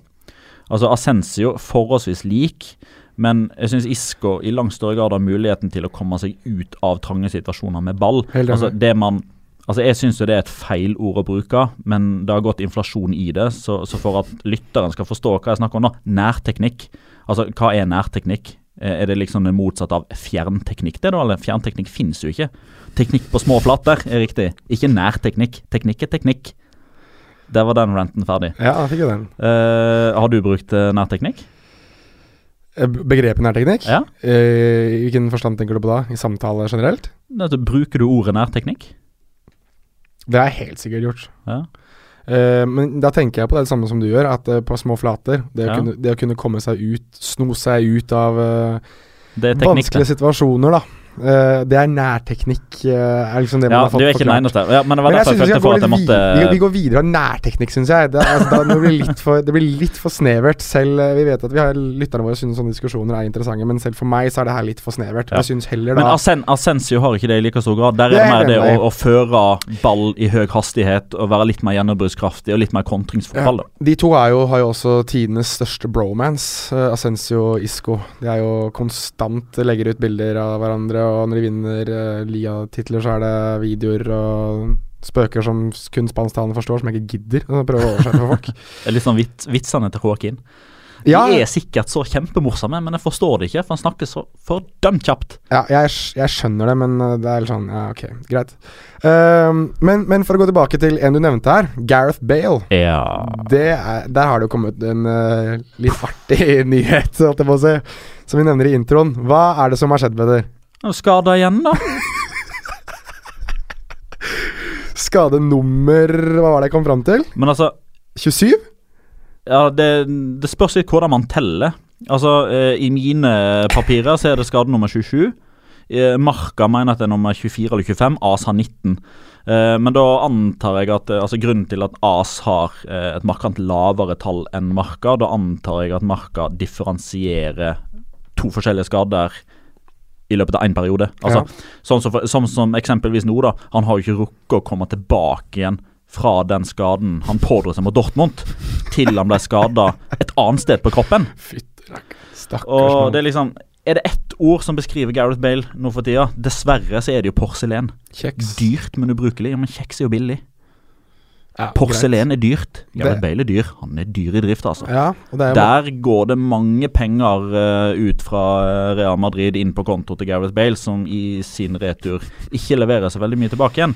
Altså Ascensio forholdsvis lik, men jeg syns Isco i langt større grad har muligheten til å komme seg ut av trange situasjoner med ball. Altså det man Altså Jeg syns det er et feil ord å bruke, men det har gått inflasjon i det. Så, så for at lytteren skal forstå hva jeg snakker om nå, nærteknikk. Altså hva er nærteknikk? Eh, Er det liksom det motsatte av fjernteknikk? det da, eller Fjernteknikk finnes jo ikke. Teknikk på små flater er riktig, ikke nærteknikk. Teknikk er teknikk. Der var den ranten ferdig. Ja, jeg fikk jo den. Uh, har du brukt eh, nærteknikk? Begrepet nærteknikk? Ja. Uh, I hvilken forstand tenker du på da? I samtale generelt? Altså, bruker du ordet nærteknikk? Det jeg helt sikkert gjort. Ja. Uh, men da tenker jeg på det samme som du gjør, at uh, på små flater Det å, kunne, det å kunne komme seg ut, sno seg ut av uh, er vanskelige situasjoner, da. Eh, det er nærteknikk. Uh, er liksom det Ja, man har du er ikke den eneste. Ja, men det var Men jeg derfor jeg følte for at jeg måtte. Vi, vi går videre av nærteknikk, syns jeg. Det, altså, da, det, blir litt for, det blir litt for snevert. Selv eh, Vi vet at vi har lytterne våre syns sånne diskusjoner er interessante, men selv for meg så er det her litt for snevert. Ja. Jeg syns heller Men Asen, Asensio har ikke det i like stor grad. Der er Det er mer det å, å føre ball i høy hastighet og være litt mer gjennombruddskraftig og litt mer kontringsfotball. Ja. De to jo, har jo også tidenes største bromance, uh, Ascencio og Isco. De er jo konstant legger ut bilder av hverandre, og når de vinner uh, Lia-titler, så er det videoer og spøker som kun spansktalende forstår, som jeg ikke gidder å prøve å oversette for folk. Det er litt sånn vits, vitsene til Håkin. De Ja, er sikkert så kjempemorsomme, men jeg forstår det ikke, for han snakker så fordømt kjapt. ja jeg, jeg skjønner det, men uh, det er litt sånn Ja, ok, greit. Um, men, men for å gå tilbake til en du nevnte her, Gareth Bale. Ja. Det er, der har det jo kommet en uh, litt artig nyhet, holdt jeg på å si, som vi nevner i introen. Hva er det som har skjedd, Skada igjen, da. Skadenummer Hva var det jeg kom fram til? Men altså 27? Ja, det, det spørs litt hvordan man teller. Altså, eh, I mine papirer så er det skade nummer 27. Eh, Marka mener at det er nummer 24 eller 25. AS har 19. Eh, men da antar jeg at eh, altså Grunnen til at AS har eh, et markant lavere tall enn Marka, da antar jeg at Marka differensierer to forskjellige skader i løpet av én periode. Altså, sånn, som for, sånn som eksempelvis nå, da. Han har jo ikke rukket å komme tilbake igjen fra den skaden han pådro seg mot Dortmund, til han ble skada et annet sted på kroppen. Stakkars Og det er liksom Er det ett ord som beskriver Gareth Bale nå for tida? Dessverre så er det jo porselen. Kjeks. Dyrt, men ubrukelig. Ja, men kjeks er jo billig. Ja, Porselen er dyrt. Gareth Bale er dyr. Han er dyr i drift, altså. Ja, er Der går det mange penger uh, ut fra eh, Real Madrid inn på konto til Gareth Bale, som i sin retur ikke leverer så veldig mye tilbake igjen.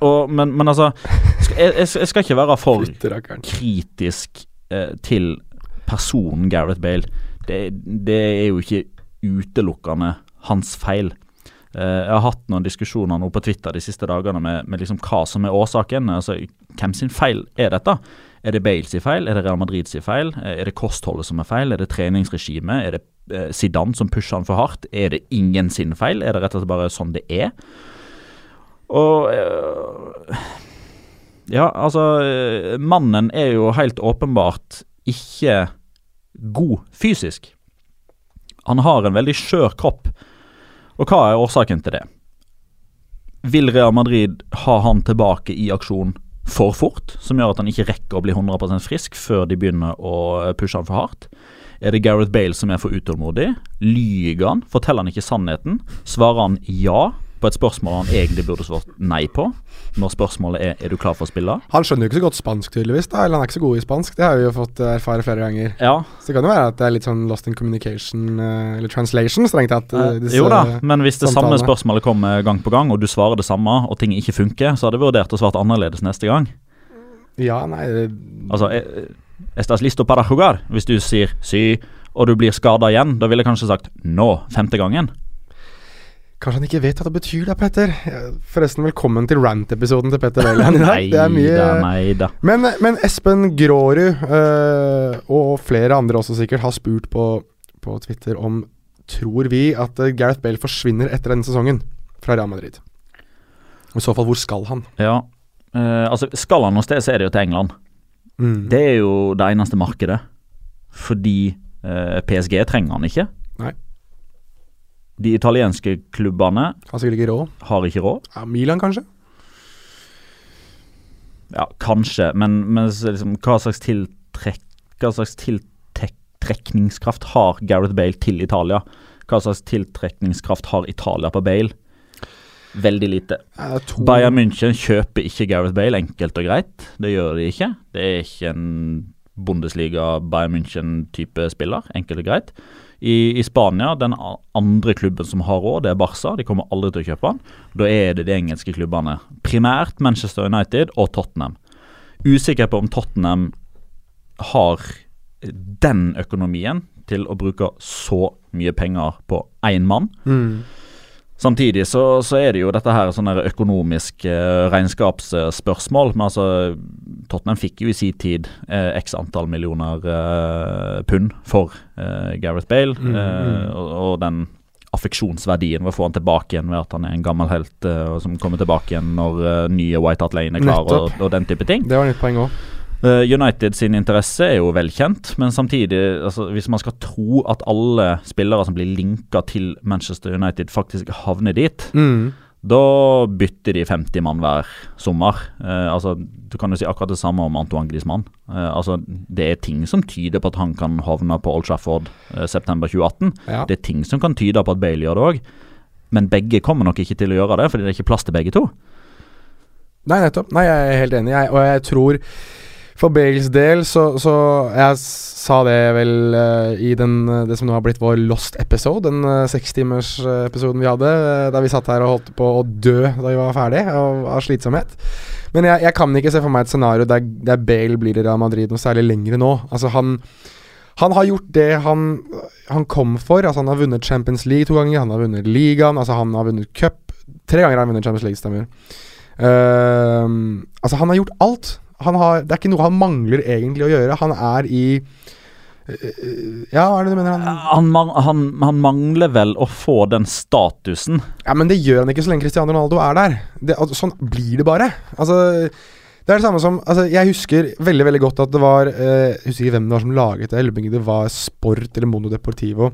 Og, men, men altså jeg, jeg skal ikke være for kritisk uh, til personen Gareth Bale. Det, det er jo ikke utelukkende hans feil. Eh, jeg har hatt noen diskusjoner nå på Twitter de siste dagene med, med liksom hva som er årsaken. Altså, hvem sin feil er dette? Er det Bale sin feil? Er det Real Madrid sin feil? Eh, Er det kostholdet som er feil? Er det treningsregimet? Er det eh, Zidane som pusher han for hardt? Er det ingen sin feil? Er det rett og slett bare sånn det er? Og Ja, altså Mannen er jo helt åpenbart ikke god fysisk. Han har en veldig skjør kropp. Og hva er årsaken til det? Vil Real Madrid ha han tilbake i aksjon for fort, som gjør at han ikke rekker å bli 100% frisk før de begynner å pushe han for hardt? Er det Gareth Bale som er for utålmodig? Lyger han? Forteller han ikke sannheten? Svarer han ja på et spørsmål han egentlig burde svart nei på, når spørsmålet er er du klar for å spille? Han skjønner jo ikke så godt spansk, tydeligvis. da Eller han er ikke så god i spansk. Det har vi jo fått eh, erfare flere ganger. Ja, Så det kan jo være at det er litt sånn lost in communication, eh, eller translation, strengt tatt. eh, jo da, men hvis det samme spørsmålet kommer gang på gang, og du svarer det samme, og ting ikke funker, så hadde jeg vurdert å svart annerledes neste gang. Ja, nei det, Altså, Estas listo para jugar? Hvis du sier sy, og du blir skada igjen, da ville jeg kanskje sagt nå, femte gangen. Kanskje han ikke vet hva det betyr, da, Petter. Forresten, velkommen til rant-episoden til Petter Wæland i dag. Det er mye da, nei da. Men, men Espen Grårud, øh, og flere andre også sikkert, har spurt på, på Twitter om Tror vi at øh, Gareth Bale forsvinner etter denne sesongen fra Real Madrid? I så fall, hvor skal han? Ja. øh, altså, skal han noe sted, så er det jo til England. Mm. Det er jo det eneste markedet. Fordi øh, PSG trenger han ikke. Nei. De italienske klubbene Har sikkert ikke råd. har ikke råd. Ja, Milan, kanskje? Ja, kanskje, men, men liksom, hva slags tiltrekk Hva slags tiltrekningskraft har Gareth Bale til Italia? Hva slags tiltrekningskraft har Italia på Bale? Veldig lite. To Bayern München kjøper ikke Gareth Bale, enkelt og greit. Det gjør de ikke. Det er ikke en Bundesliga Bayern München-type spiller, enkelt og greit. I, I Spania, den andre klubben som har råd, det er Barca. De kommer aldri til å kjøpe han. Da er det de engelske klubbene. Primært Manchester United og Tottenham. Usikker på om Tottenham har den økonomien til å bruke så mye penger på én mann. Mm. Samtidig så, så er det jo dette her sånn økonomiske økonomisk eh, regnskapsspørsmål. Men altså, Tottenham fikk jo i sin tid eh, x antall millioner eh, pund for eh, Gareth Bale. Mm, eh, og, og den affeksjonsverdien ved å få han tilbake igjen ved at han er en gammel helt eh, som kommer tilbake igjen når nye White Hart Lane er klar, og, og den type ting. Det var nytt poeng òg. Eh, United sin interesse er jo velkjent, men samtidig, altså, hvis man skal tro at alle spillere som blir linka til Manchester United, faktisk havner dit, Mm. da bytter de 50 mann hver sommer. Eh, altså, Du kan jo si akkurat det samme om Antoine Griezmann. Eh, altså, det er ting som tyder på at han kan havne på Old Trafford eh, september 2018. Ja. Det er ting som kan tyde på at Bale gjør det òg. Men begge kommer nok ikke til å gjøre det, fordi det er ikke plass til begge to. Nei, nettopp. Nei, jeg er helt enig, jeg, og jeg tror for Bales del så, så Jeg sa det vel uh, i den, eh, det som nå har blitt vår lost episode, den uh, sekstimersepisoden vi hadde, uh, der vi satt her og holdt på å dø da vi var ferdig av, av slitsomhet. Men jeg, jeg kan ikke se for meg et scenario der, der Bale blir i Real Madrid noe særlig lengre nå. Altså, han han har gjort det han, han kom for. Altså Han har vunnet Champions League to ganger, han har vunnet ligaen, altså han har vunnet cup. Tre ganger har han vunnet Champions League, stemmer. Uh, altså Han har gjort alt. Han har, det er ikke noe han mangler egentlig å gjøre. Han er i øh, Ja, hva er det du mener? Han, Han, han, han mangler vel å få den statusen. ja, Men det gjør han ikke så lenge Cristiano Ronaldo er der. Det, altså, sånn blir det bare. Altså det er det samme som altså, Jeg husker veldig veldig godt at det var eh, Jeg husker ikke hvem det var som laget det. eller det var Sport eller Mono Deportivo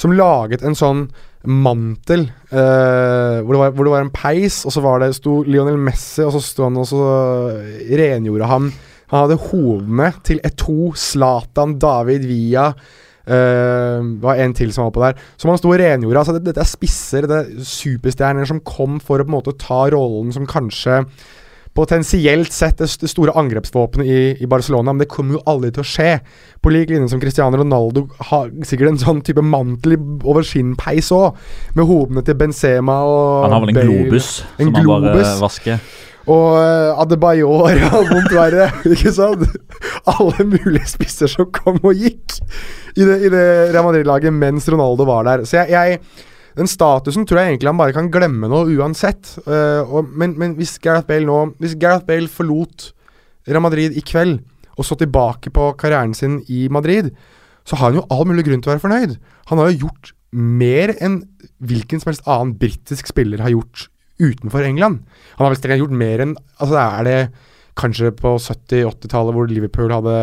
som laget en sånn mantel uh, hvor, det var, hvor det var en peis, og så var det, sto Lionel Messi, og så sto han og så rengjorde han Han hadde hovene til Eto, Zlatan, David Villa Uh, Det var en til som var på der. Som han sto og rengjorde. Altså, det, dette er spisser, det er superstjerner som kom for å på en måte ta rollen som kanskje potensielt sett det, st- store angrepsvåpenet i, i Barcelona, men det kommer jo aldri til å skje. På lik linje som Cristiano Ronaldo har sikkert en sånn type mantel over sin peis òg, med hodene til Benzema og Han har vel en Bale. globus En som han bare vasker. Og uh, Adebayor og vondt verre, ikke sant? Alle mulige spisser som kom og gikk i det, i det Real Madrid-laget mens Ronaldo var der. Så jeg, jeg Den statusen tror jeg egentlig han bare kan glemme nå uansett. Uh, og, men, men hvis Gareth Bale nå Hvis Gareth Bale forlot Real Madrid i kveld og så tilbake på karrieren sin i Madrid, så har han jo all mulig grunn til å være fornøyd. Han har jo gjort mer enn hvilken som helst annen britisk spiller har gjort utenfor England. Han har vel strengt gjort mer enn Altså er det kanskje på 70-80-tallet hvor Liverpool hadde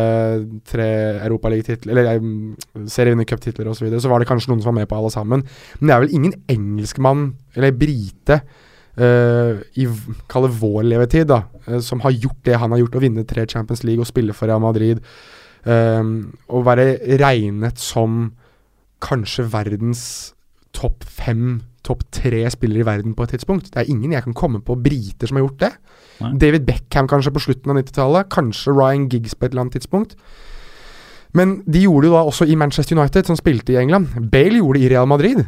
tre Europaligatitler Eller um, serievinnercuptitler osv., så, videre, så var det kanskje noen som var med på alle sammen. Men det er vel ingen engelskmann, eller brite, uh, i kall det vår levetid, da, uh, som har gjort det han har gjort, å vinne tre Champions League og spille for Real Madrid. uh, og være regnet som kanskje verdens topp fem, topp tre spillere i verden på et tidspunkt. Det er ingen jeg kan komme på briter som har gjort det. Nei. David Beckham kanskje på slutten av 90-tallet. Kanskje Ryan Giggs på et eller annet tidspunkt. Men de gjorde det jo da også i Manchester United, som spilte i England. Bale gjorde det i Real Madrid.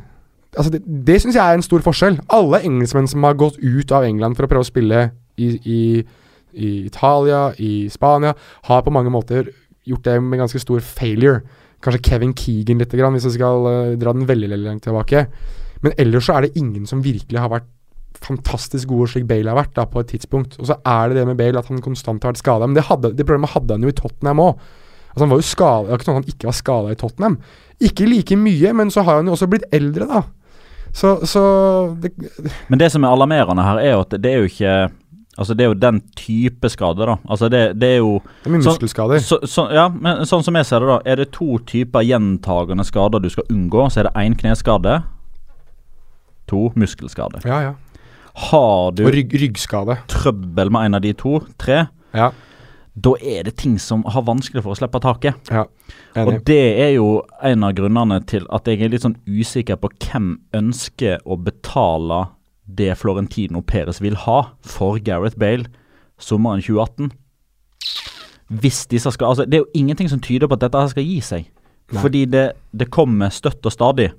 Altså Det, det syns jeg er en stor forskjell. Alle engelskmenn som har gått ut av England for å prøve å spille i, i, i Italia, i Spania, har på mange måter gjort det med ganske stor failure. Kanskje Kevin Keegan litt, grann, hvis vi skal uh, dra den veldig, veldig langt tilbake. Men ellers så er det ingen som virkelig har vært fantastisk gode slik Bale har vært da på et tidspunkt. Og så er det det med Bale at han konstant har vært skada. Men det, hadde, det problemet hadde han jo i Tottenham òg. Altså han var jo skadet, Det var ikke sånn at han ikke var skada i Tottenham. Ikke like mye, men så har han jo også blitt eldre, da. Så, så det, Men det som er alarmerende her, er jo at det er jo ikke Altså Det er jo den type skade, da. Altså Det, det er jo det er mye muskelskader. så, så, Ja, men sånn som jeg ser det, da. Er det to typer gjentagende skader du skal unngå, så er det én kneskade. To muskelskade. Ja, ja. Har du rygg, ryggskade. trøbbel med en av de to, tre, Ja. da er det ting som har vanskelig for å slippe taket. ja. Og det er jo en av grunnene til at jeg er litt sånn usikker på hvem ønsker å betale det Florentino Perez vil ha for Gareth Bale sommeren 2018. Hvis disse skal Altså, det er jo ingenting som tyder på at dette her skal gi seg. Nei. Fordi det, det kommer støtt og stadig.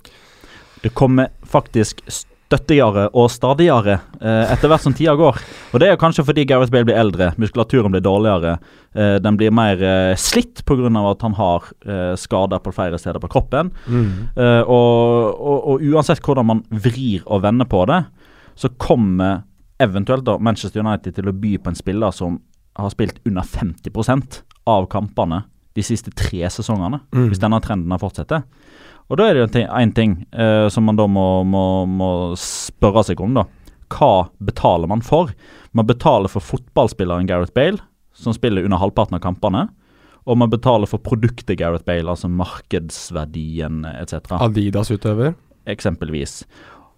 Det kommer faktisk støttigere og stadigere eh, etter hvert som tida går. Og Det er kanskje fordi Gareth Bale blir eldre, muskulaturen blir dårligere. Eh, den blir mer eh, slitt pga. at han har skader på flere steder på kroppen. Eh, og, og, og uansett hvordan man vrir og vender på det, så kommer eventuelt da Manchester United til å by på en spiller som har spilt under 50% av kampene de siste tre sesongene, Mm. hvis denne trenden fortsetter. Og da er det ting, ting eh, som man da må, må, må spørre seg om, da. Hva betaler man for? Man betaler for fotballspilleren Gareth Bale, som spiller under halvparten av kampene. Og man betaler for produktet Gareth Bale, altså markedsverdien etc. Adidas-utøver. Eksempelvis.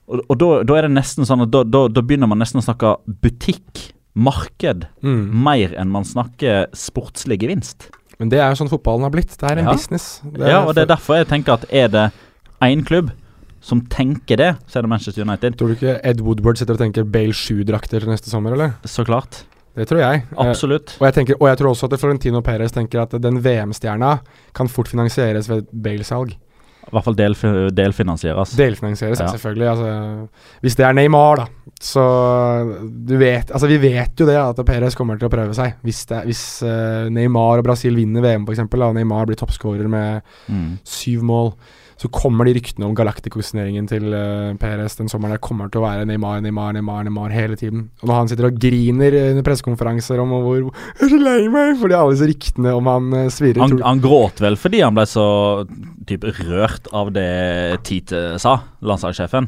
Og, og da, da er det nesten sånn at da, da, da begynner man nesten å snakke butikk, marked, Mm. mer enn man snakker sportslig gevinst. Men det er jo sånn fotballen har blitt. Det er en Ja. business. ja, og det er derfor jeg tenker at er det én klubb som tenker det, så er det Manchester United. Tror du ikke Ed Woodward sitter og tenker Bale 7-drakter til neste sommer, eller? Så klart. Det tror jeg. Eh, Absolutt. og, jeg tenker, og jeg tror også at Florentino Perez tenker at den VM-stjerna kan fort finansieres ved Bale-salg. I hvert fall delf delfinansieres. Delfinansieres, ja. Selvfølgelig. Altså, hvis det er Neymar, da. Så du vet Altså, vi vet jo det, at Perez kommer til å prøve seg. Hvis, det, hvis uh, Neymar og Brasil vinner VM, f.eks., og Neymar blir toppskårer med Mm. syv mål, så kommer de ryktene om Galacticos-signeringen til uh, Perez den sommeren der kommer til å være Neymar, Neymar, Neymar Neymar hele tiden. Og når han sitter og griner under pressekonferanser om hvor Jeg er så lei meg fordi alle disse ryktene om han uh, svirrer Han, han gråt vel fordi han ble så typ, rørt av det Tite sa, landslagssjefen.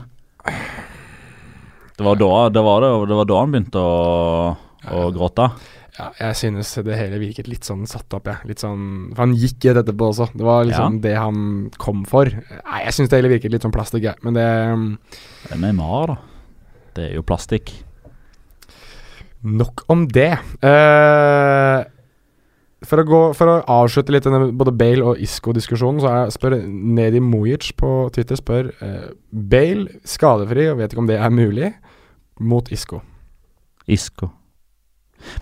Det var da, det var det, det var da han begynte å, å gråte. Ja, jeg synes det hele virket litt sånn satt opp, jeg. Litt sånn For han gikk rett det etterpå også. Det var liksom det han kom for. Nei, jeg synes det hele virket litt sånn plastikk, jeg. Men det um, Det er MAR, da. Det er jo plastikk. Nok om det. Uh, for, å gå, for å avslutte litt denne både Bale og Isco-diskusjonen, så er, spør Nedi Mujic på Twitter spør uh, Bale skadefri, og vet ikke om det er mulig, mot Isco. Isco.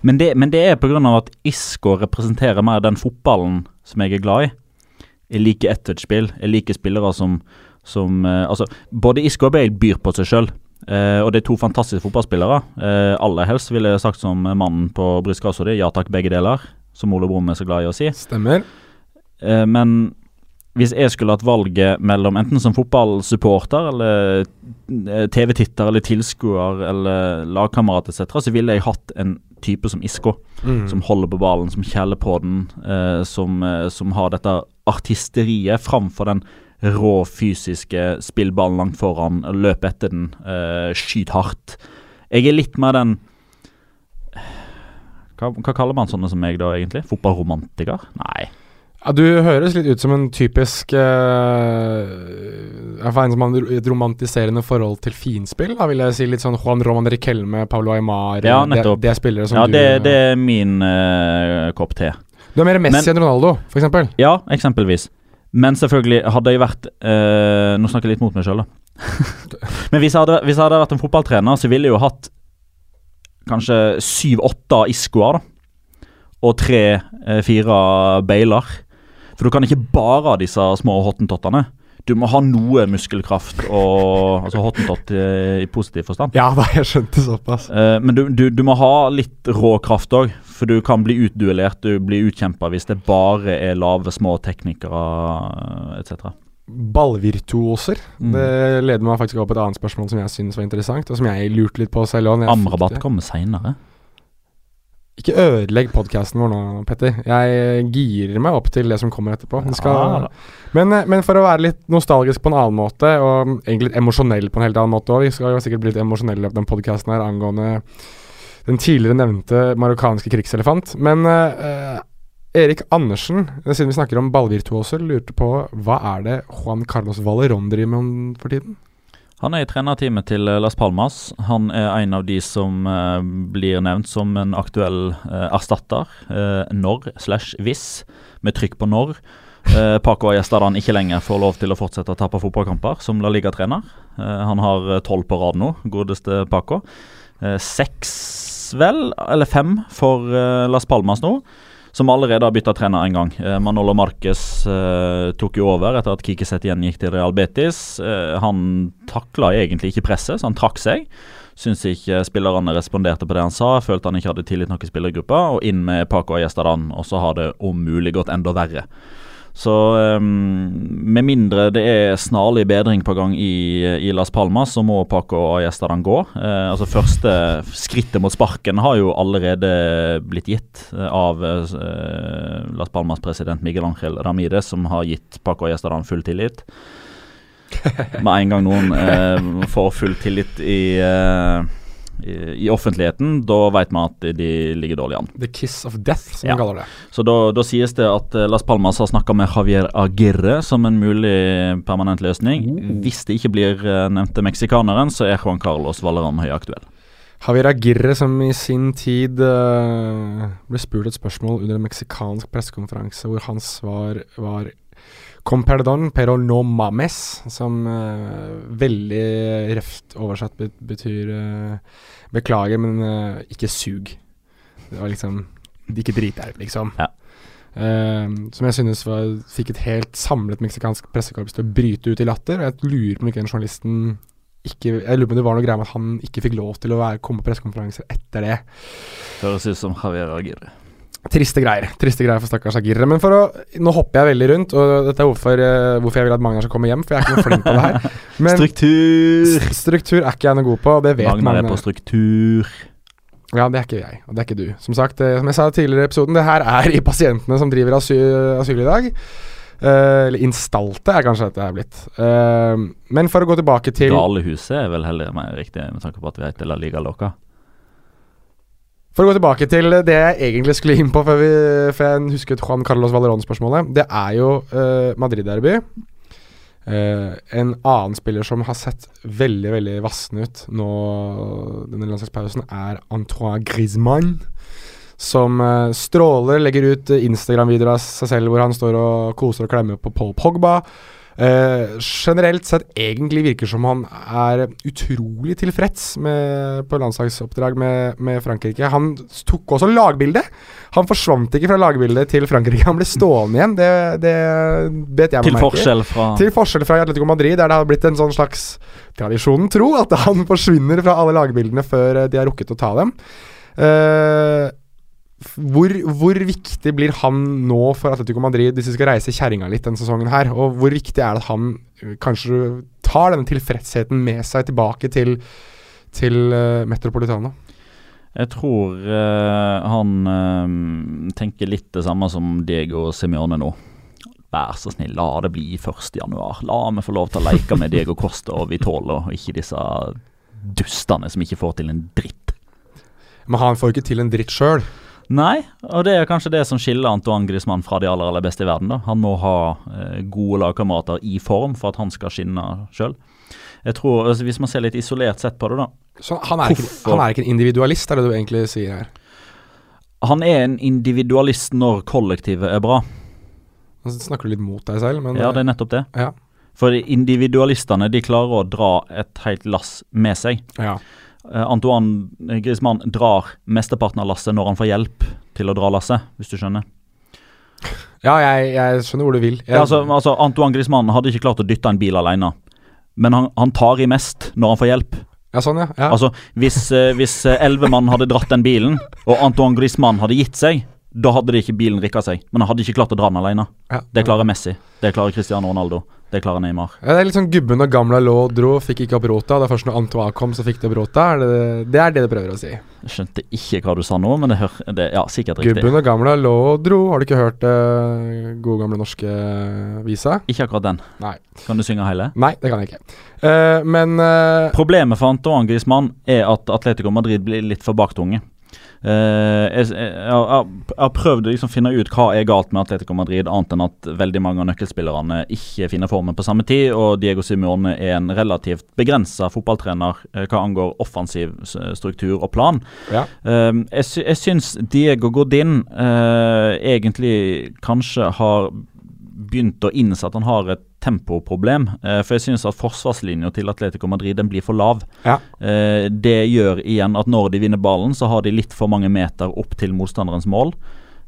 Men det, men det er pga. at Isco representerer mer den fotballen som jeg er glad i. Jeg liker ett-touch-spill. Jeg liker spillere som, som uh, Altså, både Isco og Bale byr på seg sjøl. Uh, og det er to fantastiske fotballspillere. Uh, aller helst ville jeg sagt som mannen på brystkassa di, ja takk, begge deler. Som Ole Brumm er så glad i å si. Stemmer. Eh, men hvis jeg skulle hatt valget mellom enten som fotballsupporter eller eh, TV-titter eller tilskuer eller lagkamerat etc., så ville jeg hatt en type som Isco. Mm. Som holder på ballen, som kjeller på den, eh, som, eh, som har dette artisteriet framfor den rå fysiske spillballen langt foran, løp etter den, eh, skyt hardt. Jeg er litt mer den hva, hva kaller man sånne som meg da, egentlig? Fotballromantiker? Nei. Ja, du høres litt ut som en typisk uh, En som har et romantiserende forhold til finspill. Da vil jeg si Litt sånn Juan Roman Riquelme, Paulo Aymar Ja, nettopp. det er spillere som Ja, du det, det er min uh, kopp te. Du er mer Messi Men- enn Ronaldo, eksempel. Ja, eksempelvis. Men selvfølgelig, hadde jeg vært uh, Nå snakker jeg litt mot meg sjøl, da. Men hvis jeg, hadde, hvis jeg hadde vært en fotballtrener, så ville jeg jo hatt kanskje syv-åtte Iscoer, da. Og tre-fire Bailer. For du kan ikke bare ha disse små hottentottene. Du må ha noe muskelkraft og Altså hottentott i, i positiv forstand. Ja da, jeg skjønte såpass. Eh, men du, du, du må ha litt rå kraft òg, for du kan bli utduellert, du blir utkjempa hvis det bare er lave, små teknikere eh, etc. Ballvirtuoser. Mm. Det leder meg faktisk på et annet spørsmål som jeg synes var interessant, og som jeg lurte litt på selv òg. Amrabat kommer seinere. Ikke ødelegg podkasten vår nå, Petter. Jeg girer meg opp til det som kommer etterpå. Skal, men, eh, men for å være litt nostalgisk på en annen måte, og egentlig litt emosjonell på en helt annen måte òg Vi skal jo sikkert bli litt emosjonelle på den podkasten her angående den tidligere nevnte marokkanske krigselefant. Men eh, Erik Andersen, siden vi snakker om ballvirtuoser, lurte på hva er det Juan Carlos Valerón driver med for tiden? Han er i trenerteamet til eh, Las Palmas. Han er en av de som eh, blir nevnt som en aktuell eh, erstatter. eh, når slash hvis, med trykk på når. Uh, Paco Ayestadan ikke lenger får lov til å fortsette å tape fotballkamper som La Liga-trener. Eh, han har eh, tolv på rad nå, godeste Paco. Eh, Seks, vel, eller fem for eh, Las Palmas nå. Som allerede har bytta trener en gang. Eh, Manolo Marquez eh, tok jo over etter at Kikiset igjen gikk til Real Betis. Eh, han takla egentlig ikke presset, så han trakk seg. Syns ikke spillerne responderte på det han sa. Følte han ikke hadde tillit nok i spillergruppa. Og inn med Paco Ayestadan, og så har det om mulig gått enda verre. Så um, med mindre det er snarlig bedring på gang i, i Las Palmas, så må Paco Ayestadan gå. Eh, altså Første skrittet mot sparken har jo allerede blitt gitt eh, av eh, Las Palmas president Miguel Ángel Ramírez, som har gitt Paco Ayestadan full tillit. Med en gang noen eh, får full tillit i, eh, i, i offentligheten, da vet man at de ligger dårlig an. The kiss of death, som Ja. man kaller det. Så da, da sies det at eh, Las Palmas har snakka med Javier Aguirre som en mulig permanent løsning. Hvis det ikke blir eh, nevnte meksikaneren, så er Juan Carlos Valeran høyaktuell. Javier Aguirre, som i sin tid uh, ble spurt et spørsmål under en meksikansk pressekonferanse, hvor hans svar var Com perdón, pero no mames, som uh, veldig røft oversatt betyr uh, beklager, men uh, ikke sug. Det var liksom Ikke drit deg liksom. Ja. Som jeg synes var, fikk et helt samlet meksikansk pressekorps til å bryte ut i latter. Og jeg lurer på om ikke den journalisten ikke, Jeg lurer på om det var noe greier med at han ikke fikk lov til å være, komme på pressekonferanser etter det. Høres ut som Javier Aguirre. Triste greier. Triste greier for stakkars Agirre. Men for å Nå hopper jeg veldig rundt, og dette er hvorfor, eh, hvorfor jeg vil at Magnar skal komme hjem, for jeg er ikke noe flink på det her. Men struktur! st- struktur er ikke jeg noe god på, og det vet Magnar er på struktur. Ja, det er ikke jeg, og det er ikke du. Som sagt, eh, som jeg sa tidligere i episoden, det her er i pasientene som driver asyl, asyl i dag. Uh, eller instalte er kanskje dette er blitt. Uh, men for å gå tilbake til Galehuset er vel heller mer riktig, med tanke på at vi heter La Liga Loca. For å gå tilbake til det jeg egentlig skulle inn på, før, vi, før jeg husket Juan Carlos Valerón-spørsmålet. Det er jo uh, Madrid-derby. Uh, en annen spiller som har sett veldig veldig vassen ut nå denne landslagspausen, er Antoine Griezmann. Som uh, stråler, legger ut Instagram-videoer av seg selv hvor han står og koser og klemmer på Paul Pogba. Eh, generelt sett egentlig virker som han er utrolig tilfreds med, på landslagsoppdrag med, med Frankrike. Han tok også lagbildet! Han forsvant ikke fra lagbildet til Frankrike. Han ble stående igjen. Det, det bet jeg meg Til merke forskjell fra Til forskjell fra Atletico Madrid, der det har blitt en sånn slags tradisjonen tro at han forsvinner fra alle lagbildene før eh, de har rukket å ta dem. Eh, f- hvor, hvor viktig blir han nå for Atletico Madrid hvis de skal reise kjerringa litt denne sesongen her? Og hvor viktig er det at han eh, kanskje tar denne tilfredsheten med seg tilbake til, til uh, Metropolitana? Jeg tror uh, han uh, tenker litt det samme som Diego Simione nå. Vær så snill, la det bli 1. januar. La meg få lov til å leke med Diego Costa og Vitolo, og ikke disse dustene som ikke får til en dritt. Men han får ikke til en dritt sjøl. Nei, og det er kanskje det som skiller Antoine Griezmann fra de aller, aller beste i verden. da. Han må ha eh, gode lagkamerater i form for at han skal skinne sjøl. Altså, Hvis man ser litt isolert sett på det, da. Så han er, ikke, han er ikke en individualist, er det du egentlig sier her? Han er en individualist når kollektivet er bra. Nå snakker du litt mot deg selv, men Ja, det er nettopp det. Ja. For individualistene de klarer å dra et helt lass med seg. ja. Eh, Antoine Griezmann drar mesteparten av lasset når han får hjelp til å dra lasset, hvis du skjønner. Ja, jeg, jeg skjønner hvor du vil. Jeg, Ja, altså, altså Antoine Griezmann hadde ikke klart å dytte en bil alene. Men han, han tar i mest når han får hjelp. ja, sånn, ja. ja. Altså, Hvis eh, hvis eh, elleve mann hadde dratt den bilen, og Antoine Griezmann hadde gitt seg, da hadde det ikke bilen rikka seg. Men han hadde ikke klart å dra den alene. ja. Det klarer Messi. Det klarer Cristiano Ronaldo. Det klarer Neymar. Ja, det er litt sånn gubben og gamla lå og dro, fikk ikke opp rota. Det er først når Antoine kom, så fikk de opp rota. Er det, det er det du prøver å si. Jeg skjønte ikke hva du sa nå, men det hør, det, ja, sikkert riktig. Gubben og gamla lå og dro. Har du ikke hørt uh, gode gamle norske visa? Ikke akkurat den. Nei. Kan du synge hele? Nei, det kan jeg ikke. Uh, men uh, Problemet for Antoine Griezmann er at Atletico Madrid blir litt for baktunge. Eh, jeg, jeg, har- prøvd å liksom finne ut hva er galt med Atletico Madrid, annet enn at veldig mange av nøkkelspillerne ikke finner formen på samme tid, og Diego Simione er en relativt begrensa fotballtrener eh, hva angår offensiv struktur og plan. ja. Jeg, sy jeg syns Diego Godin eh, egentlig kanskje har begynt å innse at han har et tempoproblem. eh, for jeg syns at forsvarslinja til Atletico Madrid den blir for lav. Ja. Eh, det gjør igjen at når de vinner ballen, så har de litt for mange meter opp til motstanderens mål.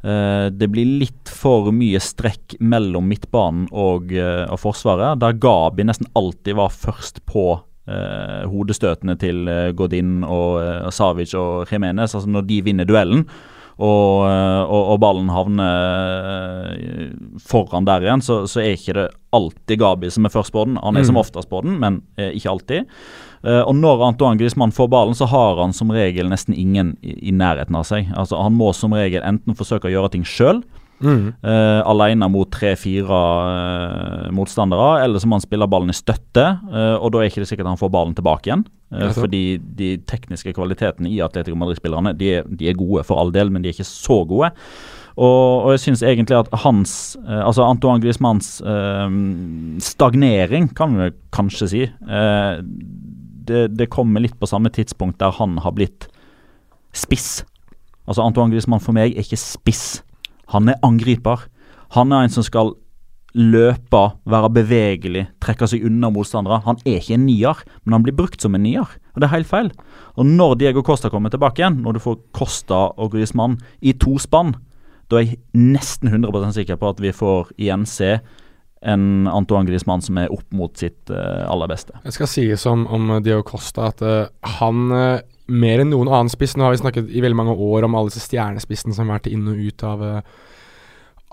Eh, det blir litt for mye strekk mellom midtbanen og, og Forsvaret, der Gabi nesten alltid var først på eh, hodestøtene til eh, Godin og eh, Savic og Jimenez, altså når de vinner duellen. Og, eh, og, og ballen havner eh, foran der igjen, så, så er ikke det alltid Gabi som er først på den. Han er som Mm. oftest på den, men eh, ikke alltid. Og når Antoine Griezmann får ballen, så har han som regel nesten ingen i, i nærheten av seg. Altså Han må som regel enten forsøke å gjøre ting sjøl, Mm. eh, alene mot tre-fire eh, motstandere, eller så må han spille ballen i støtte, uh, og da er ikke det sikkert han får ballen tilbake igjen. Fordi de tekniske kvalitetene i Atletico Madrid-spillerne de, de er gode for all del, men de er ikke så gode. Og, og jeg syns egentlig at hans Altså Antoine Griezmanns eh, stagnering, kan vi kanskje si, eh, det, det kommer litt på samme tidspunkt der han har blitt spiss. Altså Antoine Griezmann for meg er ikke spiss. Han er angriper. Han er en som skal løpe, være bevegelig, trekke seg unna motstandere. Han er ikke en nier, men han blir brukt som en nier. Og det er helt feil. Og når Diego Costa kommer tilbake igjen, når du får Costa og Griezmann i to spann, da er jeg nesten 100% sikker på at vi får igjen se en Antoine Griezmann som er opp mot sitt eh, aller beste. Jeg skal sies om, om Dio Costa at uh, han uh, mer enn noen annen spiss Nå har vi snakket i veldig mange år om alle disse stjernespissene som har vært inn og ut av, uh,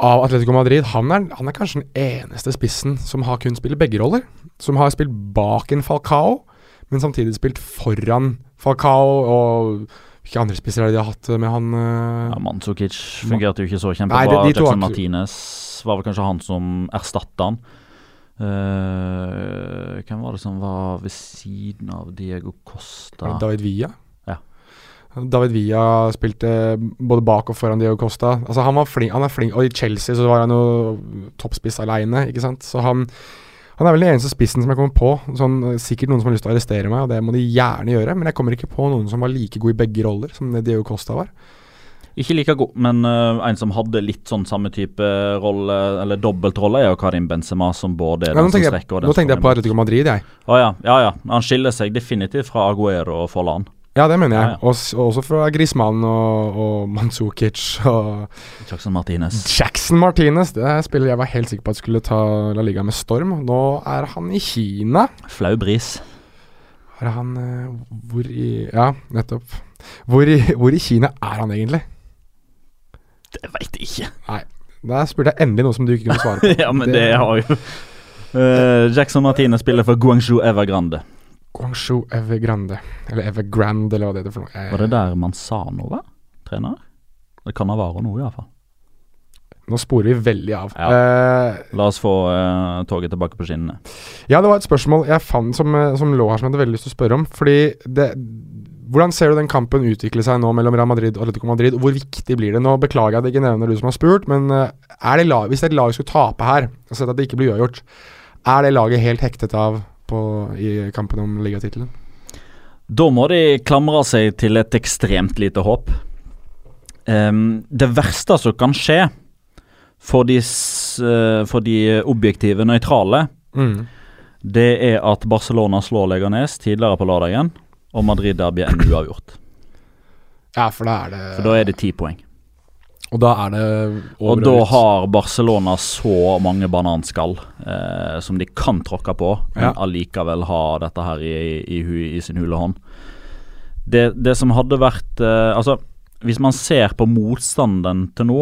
av Atletico Madrid. Han er, han er kanskje den eneste spissen som har kunnet spille begge roller. Som har spilt bak en Falcao, men samtidig spilt foran Falcao. Og hvilke andre spisser er det de har hatt med han uh, Ja, Manzukic fungerte jo ikke så kjempebra. Jackson Martinez var vel kanskje han som erstatta han. Uh, hvem var det som var ved siden av Diego Costa? David Villa. Ja. David Villa spilte både bak og foran Diego Costa. Altså Han var flink, han er flink Og i Chelsea så var han jo toppspiss aleine, ikke sant. Så han Han er vel den eneste spissen som jeg kommer på. Sånn, sikkert noen som har lyst til å arrestere meg, og det må de gjerne gjøre. Men jeg kommer ikke på noen som var like god i begge roller som Diego Costa var. Ikke like god, men uh, en som hadde litt sånn samme type rolle, eller dobbeltrolle, er jo Karim Benzema, som både er den som strekker og den nå tenkte jeg på. Atletico Madrid, jeg. Å ja, ja, ja. Han skiller seg definitivt fra Aguero og Forlan. Ja, det mener jeg. Ja, ja. Også, også fra Grisman og, og Manzukic og Jackson Martinez. Jackson Martinez. Det er spiller jeg var helt sikker på at skulle ta La Liga med storm. Nå er han i Kina. Flau bris. Er han eh, Hvor i Ja, nettopp. Hvor i, hvor i Kina er han egentlig? Det veit jeg ikke. Der spurte jeg endelig noe som du ikke kunne svare på. ja, men det, har jo uh, Jackson Martine spiller for Guangzhou Evergrande. Guangzhou Evergrande. Eller Evergrande, eller hva det heter for noe. Jeg- Var det der Manzano var trener? Det kan ha vært noe, iallfall. Nå sporer vi veldig av. Ja. Eh, La oss få uh, toget tilbake på skinnene. Ja, det var et spørsmål jeg fant som, eh, som lå her som jeg hadde veldig lyst til å spørre om. Fordi det Hvordan ser du den kampen utvikle seg nå mellom Real Madrid og Atletico Madrid? Hvor viktig blir det? Nå beklager jeg at jeg ikke nevner du som har spurt, men eh, det lag, hvis et lag skulle tape her, og sett at det ikke blir uavgjort, er det laget helt hektet av på, i kampen om ligatittelen? Da må de klamre seg til et ekstremt lite håp. Um, det verste som kan skje for de, eh, for de objektive, nøytrale, Mm. det er at Barcelona slår Leganes tidligere på lørdagen, og Madrid-derby ender uavgjort. Ja, for da er det For da er det ti poeng. Og da er det over Og da har Barcelona så mange bananskall eh, som de kan tråkke på, men Ja. allikevel ha dette her i, i, i, i sin hule hånd. Det, det som hadde vært eh, Altså, hvis man ser på motstanden til nå,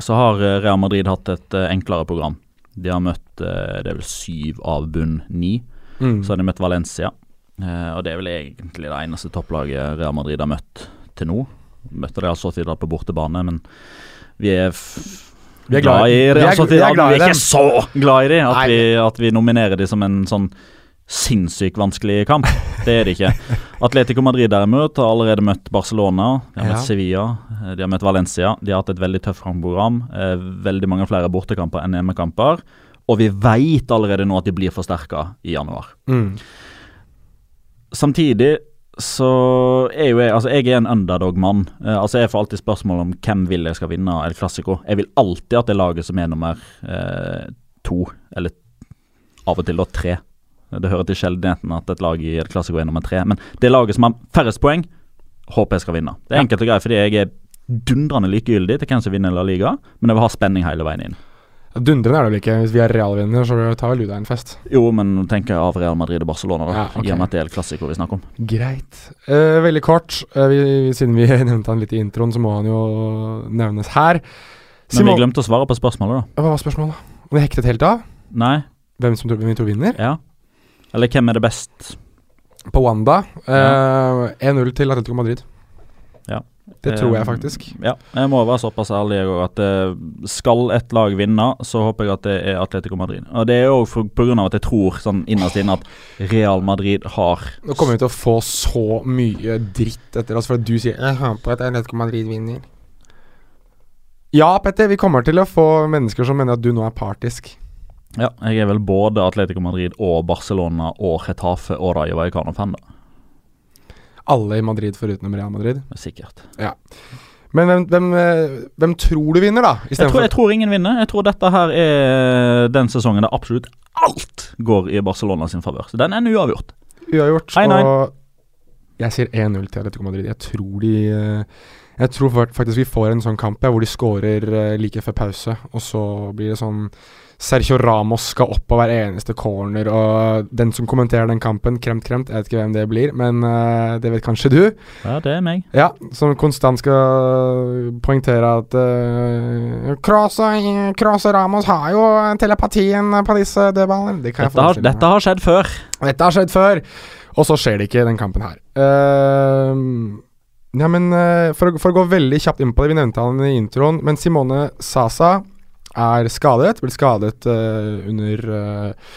så har eh, Real Madrid hatt et eh, enklere program. De har møtt eh, det er vel syv av bunn ni. mm. Så har de møtt Valencia. Eh, og det er vel egentlig det eneste topplaget Real Madrid har møtt til nå. Møtte Real Sociedad på bortebane, men vi er, Vi er glad i- er- Real vi er Sociedad. Vi er ikke så glad i dem at, vi- at vi nominerer dem som en sånn sinnssykt vanskelig kamp. Det er det ikke. Atletico Madrid derimot har allerede møtt Barcelona, de har Ja. møtt Sevilla, eh, de har møtt Valencia. De har hatt et veldig tøft program. Eh, veldig mange flere bortekamper enn hjemmekamper. Og vi veit allerede nå at de blir forsterka i januar. Mm. Samtidig så er jo jeg Altså, jeg er en underdog-mann. Eh, altså, jeg får alltid spørsmål om hvem vil jeg skal vinne El Clásico. Jeg vil alltid at det laget som er nummer eh, to, eller av og til da tre. Det hører til sjeldenheten at et lag i El Clásico er nummer tre. Men det laget som har færrest poeng, håper jeg skal vinne. Det er enkelt og greit, fordi jeg er dundrende likegyldig til hvem som vinner La Liga, men jeg vil ha spenning hele veien inn. Dundrende er det vel ikke. Hvis vi er realvinner, så tar vel du deg en fest. Jo, men tenk av Real Madrid og Barcelona, da. Ja, okay. I og med at det er klassiker vi snakker om. Greit. Eh, veldig kort, eh, vi, siden vi nevnte han litt i introen, så må han jo nevnes her. Men vi glemte å svare på spørsmålet, da. Hva var spørsmålet? Om vi hektet helt av? Nei? Hvem som tror, hvem vi tror vinner? Ja. Eller hvem er det best? På Wanda. Eh, 1-0 til Atletico Madrid. Ja. Det tror jeg Eh, faktisk. Ja, jeg må være såpass ærlig at eh, skal et lag vinne, så håper jeg at det er Atletico Madrid. Og det er jo pga. at jeg tror sånn innerst inne at Real Madrid har Nå kommer vi til å få så mye dritt etter oss for at du sier Jeg hører på at Atletico Madrid vinner. Ja, Petter, vi kommer til å få mennesker som mener at du nå er partisk. Ja, jeg er vel både Atletico Madrid og Barcelona og Retafe og Rayo Vallecano-fan, da. Alle i Madrid foruten Real Madrid. Sikkert. Men hvem, hvem, eh, hvem tror du vinner, da? Jeg tror, jeg tror ingen vinner. Jeg tror dette her er den sesongen der absolutt alt går i Barcelona sin favør. Så den er uavgjort. uavgjort. Nei, nei. Og jeg sier 1-0 til Atletico Madrid. Jeg tror de eh, Jeg tror faktisk vi får en sånn kamp hvor de scorer eh, like før pause, og så blir det sånn Sergio Ramos skal opp på hver eneste corner, og den som kommenterer den kampen, kremt, kremt, jeg vet ikke hvem det blir, men uh, det vet kanskje du. Ja, det er meg. Ja, som konstant skal poengtere at uh, Kroos og Kroos og Ramos har jo telepatien på disse dødballene. Det Dette har, dette har skjedd før. Dette har skjedd før, og så skjer det ikke den kampen her. Uh, ja, men uh, for, å, for å gå veldig kjapt inn på det, vi nevnte han i introen, men Simone Sasa er skadet. Ble skadet eh, under eh,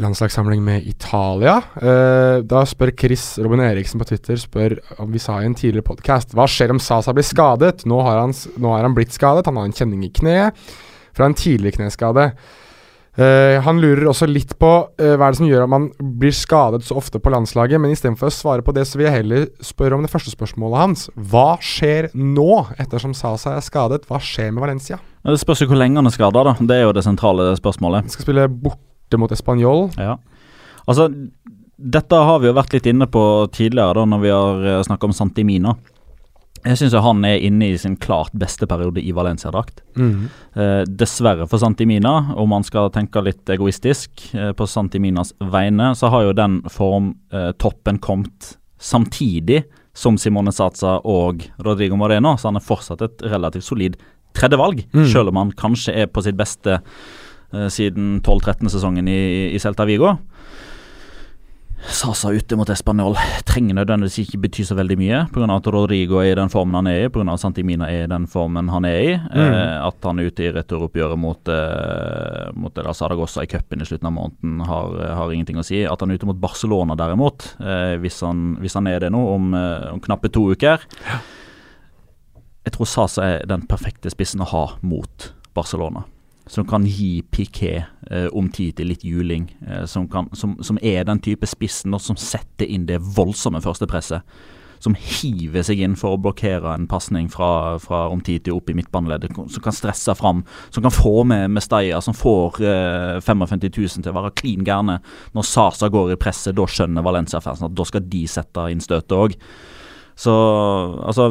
landslagssamling med Italia. Uh, da spør Chris Robin Eriksen på Twitter spør om vi sa i en tidligere podkast Hva skjer om Sasa blir skadet? Nå har, han, nå har han blitt skadet. Han har en kjenning i kneet fra en tidligere kneskade. Eh, han lurer også litt på uh, hva er det som gjør at man blir skadet så ofte på landslaget, men istedenfor å svare på det, så vil jeg heller spørre om det første spørsmålet hans. Hva skjer nå, ettersom Sasa er skadet? Hva skjer med Valencia? Det spørs jo hvor lenge han er skada, da. Det er jo det sentrale spørsmålet. Han skal spille borte mot Español. Ja. Altså, dette har vi jo vært litt inne på tidligere, da når vi har snakka om Santimina. Jeg syns han er inne i sin klart beste periode i Valencia-drakt. Eh, dessverre for Santimina, om man skal tenke litt egoistisk eh, på Santiminas vegne, så har jo den formtoppen kommet samtidig som Simone Satsa og Rodrigo Moreno, så han er fortsatt et relativt solid tredjevalg, Mm. selv om han kanskje er på sitt beste eh, siden 12-13-sesongen i, i Celta Vigo. Sasa ute mot Español trenger nødvendigvis ikke bety så veldig mye, pga. at Rodrigo er i den formen han er i, pga. at Santimina er i den formen han er i. Eh, at han er ute i returoppgjøret mot, eh, mot El Saragossa i cupen i slutten av måneden, har, har ingenting å si. At han er ute mot Barcelona derimot, eh, hvis, han, hvis han er det nå, om, eh, om knappe to uker Jeg tror Sasa er den perfekte spissen å ha mot Barcelona som kan gi Piqué eh, om tid til litt juling. Eh, som, kan, som, som er den type spissen som setter inn det voldsomme førstepresset. Som hiver seg inn for å blokkere en pasning fra, fra til opp i midtbaneleddet. Som kan stresse fram. Som kan få med Mestaya, som får eh, 55 000 til å være klin gærne. Når Sasa går i presset, da skjønner Valencia-fansen at da skal de sette inn støtet òg. Så altså,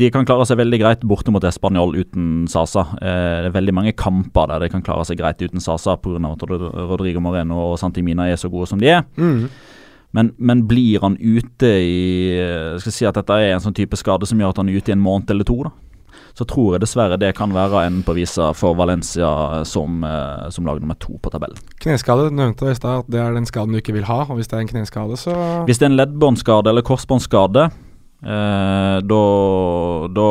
de kan klare seg veldig greit borte mot Español uten Sasa. Eh, det er veldig mange kamper der de kan klare seg greit uten Sasa pga. at Rodrigo Moreno og Santimina er så gode som de er. Mm. Men, men blir han ute i Jeg Skal si at dette er en sånn type skade som gjør at han er ute i en måned eller to, da. Så tror jeg dessverre det kan være enden på visa for Valencia som, eh, som lag nummer to på tabellen. Kneskade. Du nevnte i stad at det er den skaden du ikke vil ha, og hvis det er en kneskade, så Hvis det er en leddbåndskade eller korsbåndskade, eh, da, da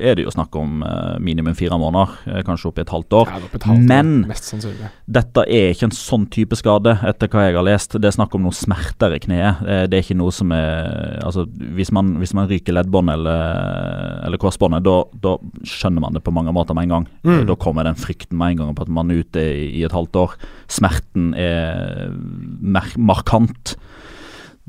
er det jo snakk om eh, minimum fire måneder, eh, kanskje opp i et halvt år. Ja, et halvt år, Men Mest dette er ikke en sånn type skade, etter hva jeg har lest. Det er snakk om noe smerter i kneet. Det er ikke noe som er Altså, hvis man, hvis man ryker leddbånd eller, eller korsbåndet, da, da skjønner man det på mange måter med en gang. Mm. Da kommer den frykten med en gang på at man er ute i, i et halvt år. Smerten er mer markant.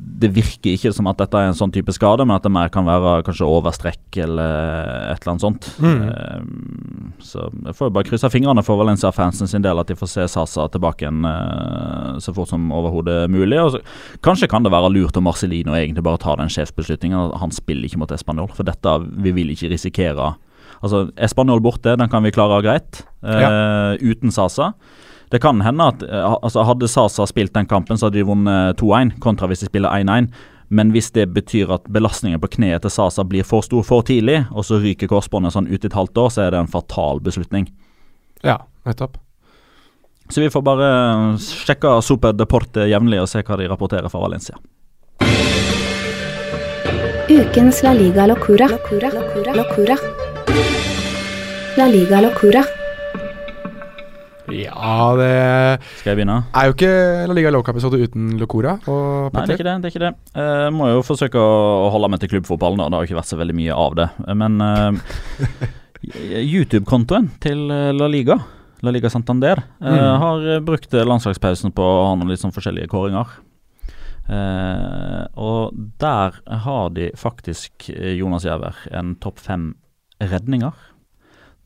Det virker ikke som at dette er en sånn type skade, men at det mer kan være kanskje overstrekk eller et eller annet sånt. Mm. Eh, så jeg får jo bare krysse fingrene for Valencia-fansen sin del at de får se Sasa tilbake igjen eh, så fort som overhodet mulig. Og så, kanskje kan det være lurt om Marcelino egentlig bare tar den sjefsbeslutningen. at Han spiller ikke mot Español, for dette vi vil ikke risikere. Altså, Español borte, den kan vi klare greit, eh, uten Sasa. Det kan hende at eh, altså Hadde Sasa spilt den kampen, så hadde de vunnet 2-1, kontra hvis de spiller 1-1. Men hvis det betyr at belastningen på kneet til Sasa blir for stor for tidlig, og så ryker korsbåndet sånn ut i et halvt år, så er det en fatal beslutning. Ja, nettopp. Så vi får bare sjekke Super Deporte jevnlig og se hva de rapporterer fra Valencia. Ukens La Liga Locura. Locura. Locura. Locura. La Liga Locura. Ja, det Skal jeg begynne? er jo ikke La Liga Loca-episode uten Locora og Nei, det er Petter. ikke det. det, er ikke det. Eh, må jo forsøke å holde meg til klubbfotballen. da. Det har jo ikke vært så veldig mye av det. Men eh, YouTube-kontoen til eh, La Liga, La Liga Santander, eh, Mm. har brukt landslagspausen på å ha noen litt sånn forskjellige kåringer. Eh, og der har de faktisk, eh, Jonas Giæver, en topp fem redninger.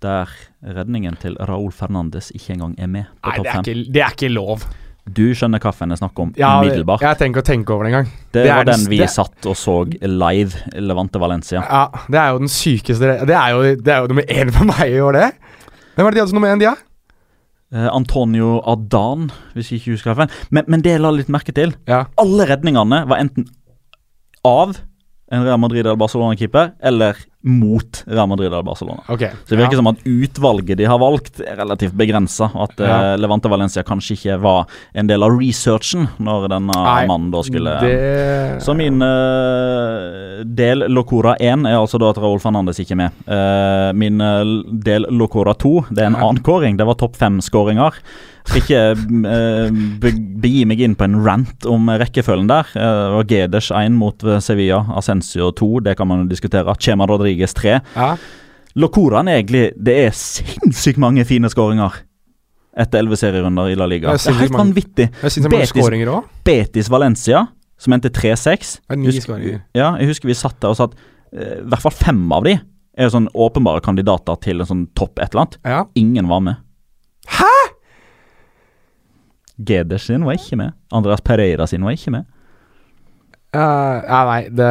Der redningen til Raúl Fernandes ikke engang er med på topp det fem. ikke, det er ikke lov. Du skjønner hvilken jeg snakker om Ja, umiddelbart. jeg trenger ikke å tenke over det engang. Det, Det var den- vi det- satt og så live, Levante Valencia. Ja, Det er jo den sykeste Det er jo, det er jo nummer én for meg i år, det. Hvem var det de hadde som nummer én, de, da? Eh, Antonio Adan, hvis jeg ikke husker feil. Men, men det jeg la litt merke til Ja. Alle redningene var enten av en Real Madrid eller Barcelona-keeper, eller mot Real Madrid eller Barcelona. Okay, Så det virker ja. som at utvalget de har valgt, er relativt begrensa. At ja. uh, Levante Valencia kanskje ikke var en del av researchen når denne Nei, mannen da skulle det... Så min uh, del Locora 1 er altså da at Raúl Fernandes ikke er med. Uh, min del Locora 2 det er en annen kåring. Det var topp fem-skåringer. Skal ikke uh, begi meg inn på en rant om rekkefølgen der. Uh, Gedes 1 mot Sevilla, Ascencio 2, det kan man diskutere. Chema Rodriguez 3. Ja. Locoraen er egentlig Det er sinnssykt mange fine skåringer etter elleve serierunder i La Liga. Det er helt mange- vanvittig. Betis- Betis Valencia, som endte 3-6. Det er ni Husk- skåringer. Ja, jeg husker vi satt der og sa at eh, i hvert fall fem av de er sånn åpenbare kandidater til en sånn topp et eller annet. Ja. Ingen var med. Hæ?! Geders sin var ikke med. Andreas Pereira sin var ikke med. Ja, ja, nei, det,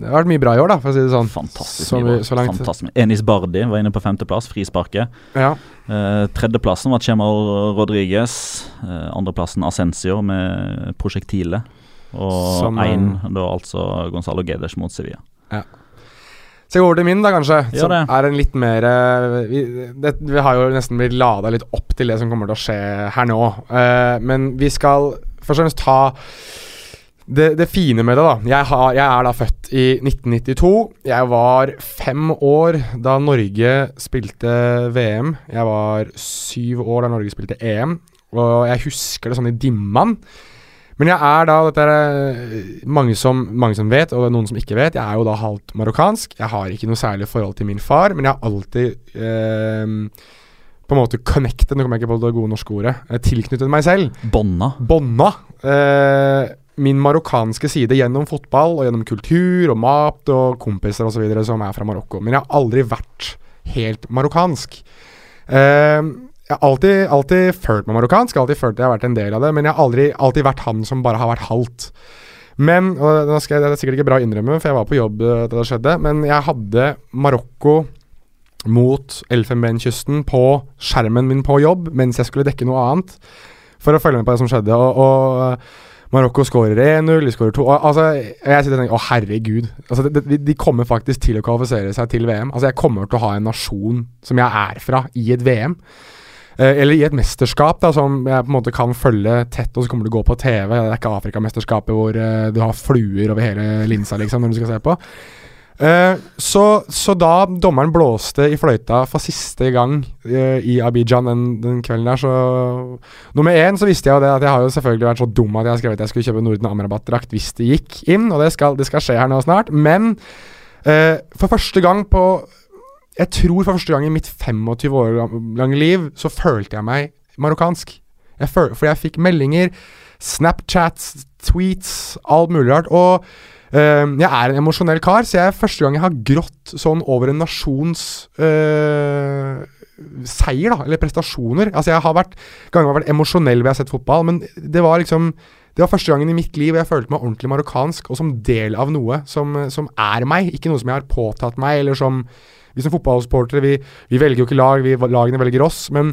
det har vært mye bra i år, da, for å si det sånn. Fantastisk. Så, mye bra. Fantastisk. Enis Bardi var inne på femteplass, frisparket. Ja. Uh, tredjeplassen var Chemal Rodriguez. Uh, andreplassen Ascencio med prosjektile. Og Som, én, da altså Gonzalo Geders mot Sevilla. Ja. Så jeg går over til min, da, kanskje. Ja, Som det. er en litt mer vi, det, vi har jo nesten blitt lada litt opp til det som kommer til å skje her nå. Men vi skal først og fremst ta det, det fine med det, da. Jeg, har, jeg er da født i 1992. Jeg var fem år da Norge spilte VM. Jeg var syv år da Norge spilte EM. Og jeg husker det sånn i dimman. Men jeg er da dette er eh, mange som, mange som vet, og noen som ikke vet. Jeg er jo da halvt marokkansk. Jeg har ikke noe særlig forhold til min far, men jeg har alltid eh, på en måte connected, nå kommer jeg ikke på det gode norske ordet, eh, tilknyttet meg selv. Bonna. Bonna. eh, min marokkanske side gjennom fotball og gjennom kultur og mat og kompiser osv. som er fra Marokko. Men jeg har aldri vært helt marokkansk. Uh, jeg har alltid, alltid følt meg marokkansk, alltid følt jeg har vært en del av det, men jeg har aldri alltid vært han som bare har vært halvt. Men, og nå skal jeg, det er sikkert ikke bra å innrømme, for jeg var på jobb eh, da det skjedde, men jeg hadde Marokko mot Elfenbenskysten på skjermen min på jobb mens jeg skulle dekke noe annet, for å følge med på det som skjedde. Og, og Marokko skårer 1-0, de skårer 2 og, altså, Jeg sitter og tenker å herregud. Altså, det, de kommer faktisk til å kvalifisere seg til VM. Altså, Jeg kommer til å ha en nasjon som jeg er fra, i et VM. Eh, eller i et mesterskap da, som jeg på en måte kan følge tett, og så kommer du gå på TV. Det er ikke Afrikamesterskapet hvor eh, du har fluer over hele linsa liksom, når du skal se på. Eh, så, så da dommeren blåste i fløyta for siste gang uh, i Abidjan den, den kvelden der, så Nummer én så visste jeg jo det at jeg har jo selvfølgelig vært så dum at jeg har skrevet at jeg skulle kjøpe Norden Amrabat-drakt hvis det gikk inn, og det skal, det skal skje her nå snart. Men uh, for første gang på Jeg tror for første gang i mitt 25 år lange liv så følte jeg meg marokkansk. Jeg føl, for jeg fikk meldinger Snapchats, tweets, alt mulig rart. Og jeg er en emosjonell kar, så jeg er første gang jeg har grått sånn over en nasjons eh, seier, da, eller prestasjoner. Altså Jeg har vært ganger jeg har vært emosjonell ved jeg har sett fotball, men det var liksom det var første gangen i mitt liv jeg følte meg ordentlig marokkansk, og som del av noe som, som er meg. Ikke noe som jeg har påtatt meg, eller som Vi som fotballsportere, vi, vi velger jo ikke lag, vi, lagene velger oss. Men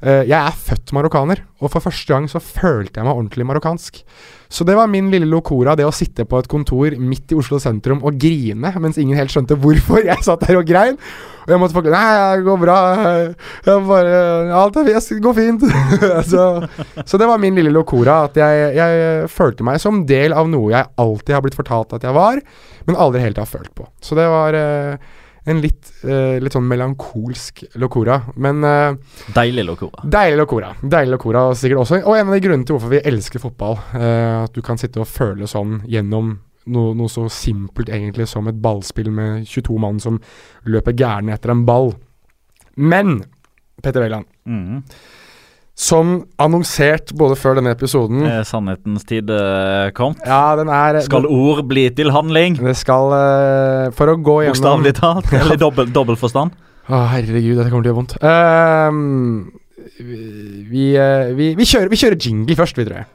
eh, jeg er født marokkaner, og for første gang så følte jeg meg ordentlig marokkansk. Så det var min lille locora, det å sitte på et kontor midt i Oslo sentrum og grine mens ingen helt skjønte hvorfor jeg satt der og grein. Og jeg måtte forklare Nei, det går bra. Jeg bare Alt er fint. Det går fint. så, så, det var min lille locora. At jeg, jeg, følte meg som del av noe jeg alltid har blitt fortalt at jeg var, men aldri helt har følt på. Så det var uh, en litt, uh, litt sånn melankolsk locora. Men uh, Deilig locora. Deilig locora. Deilig locora sikkert også. Og en av de grunnene til hvorfor vi elsker fotball. at du kan sitte og føle sånn gjennom noe, noe, så simpelt egentlig som et ballspill med 22 mann som løper gærne etter en ball. Men Petter Wæland mm. Som annonsert både før denne episoden Er sannhetens tid uh, kommet? Ja, den er Skal ord bli til handling? Det skal uh, For å gå gjennom Bokstavelig talt? Eller dobbel, dobbeltforstand? Å, herregud, dette kommer til å gjøre vondt. Uh, vi, uh, vi, vi, kjører, vi, kjører, jingle først, vi, tror jeg.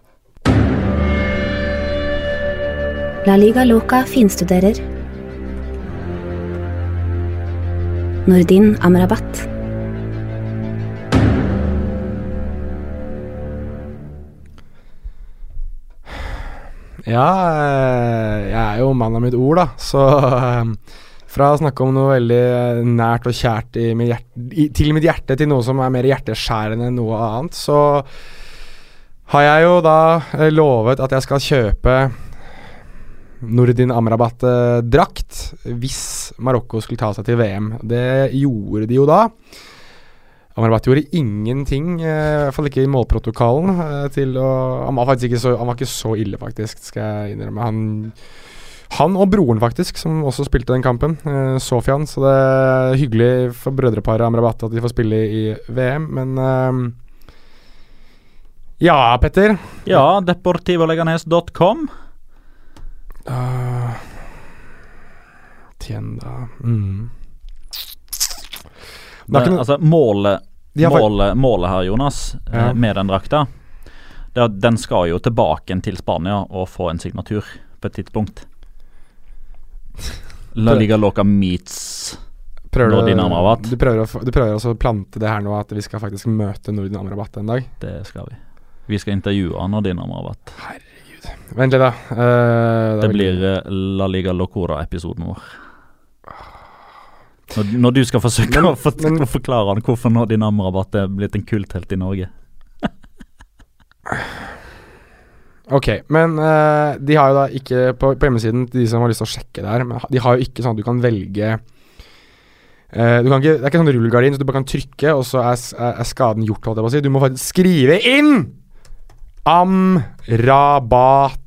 La Liga Loca finstuderer. Nordin Amrabat. Ja, eh, jeg er jo mann av mitt ord, da. Så eh, fra å snakke om noe veldig eh, nært og kjært mitt hjerte, til mitt hjerte, til noe som er mer hjerteskjærende enn noe annet, så har jeg jo da lovet at jeg skal kjøpe Nordin Amrabat-drakt hvis Marokko skulle ta seg til VM. Det gjorde de jo da. Amrabat gjorde ingenting, eh, i hvert fall ikke i målprotokollen, eh, til å Han var faktisk ikke så, han var ikke så ille, faktisk, skal jeg innrømme. Han, han og broren, faktisk, som også spilte den kampen, eh, Sofian. Så det er hyggelig for brødreparet Amrabat at de får spille i VM, men eh, Ja, Petter? Ja, deportivoleganes.com. Uh, Tienda mm. Det, altså, målet, målet, målet, her, Jonas, eh, ja. med den drakta det er Den skal jo tilbake til Spania og få en signatur på et tidspunkt. La Liga Loca meets prøver Nordin Amrabat. Du prøver, å, du prøver også å plante det her nå, at vi skal faktisk møte Nordin Amrabat en dag? Det skal vi. Vi skal intervjue Nordin Amrabat. Herregud. Vent litt, da. Uh, det, blir uh, La Liga Locora-episoden vår. Når, når, du skal forsøke men, å, for, men, å forklare han hvorfor nå din Amrabat er blitt en kulthelt i Norge. ok, men uh, de har jo da ikke På, på hjemmesiden til de som har lyst til å sjekke det her, men de har jo ikke sånn at du kan velge Uh, ikke, det er ikke sånn rullegardin, så du bare kan trykke, og så er, er skaden gjort. Holdt jeg på å si. Du må faktisk skrive inn Amrabat.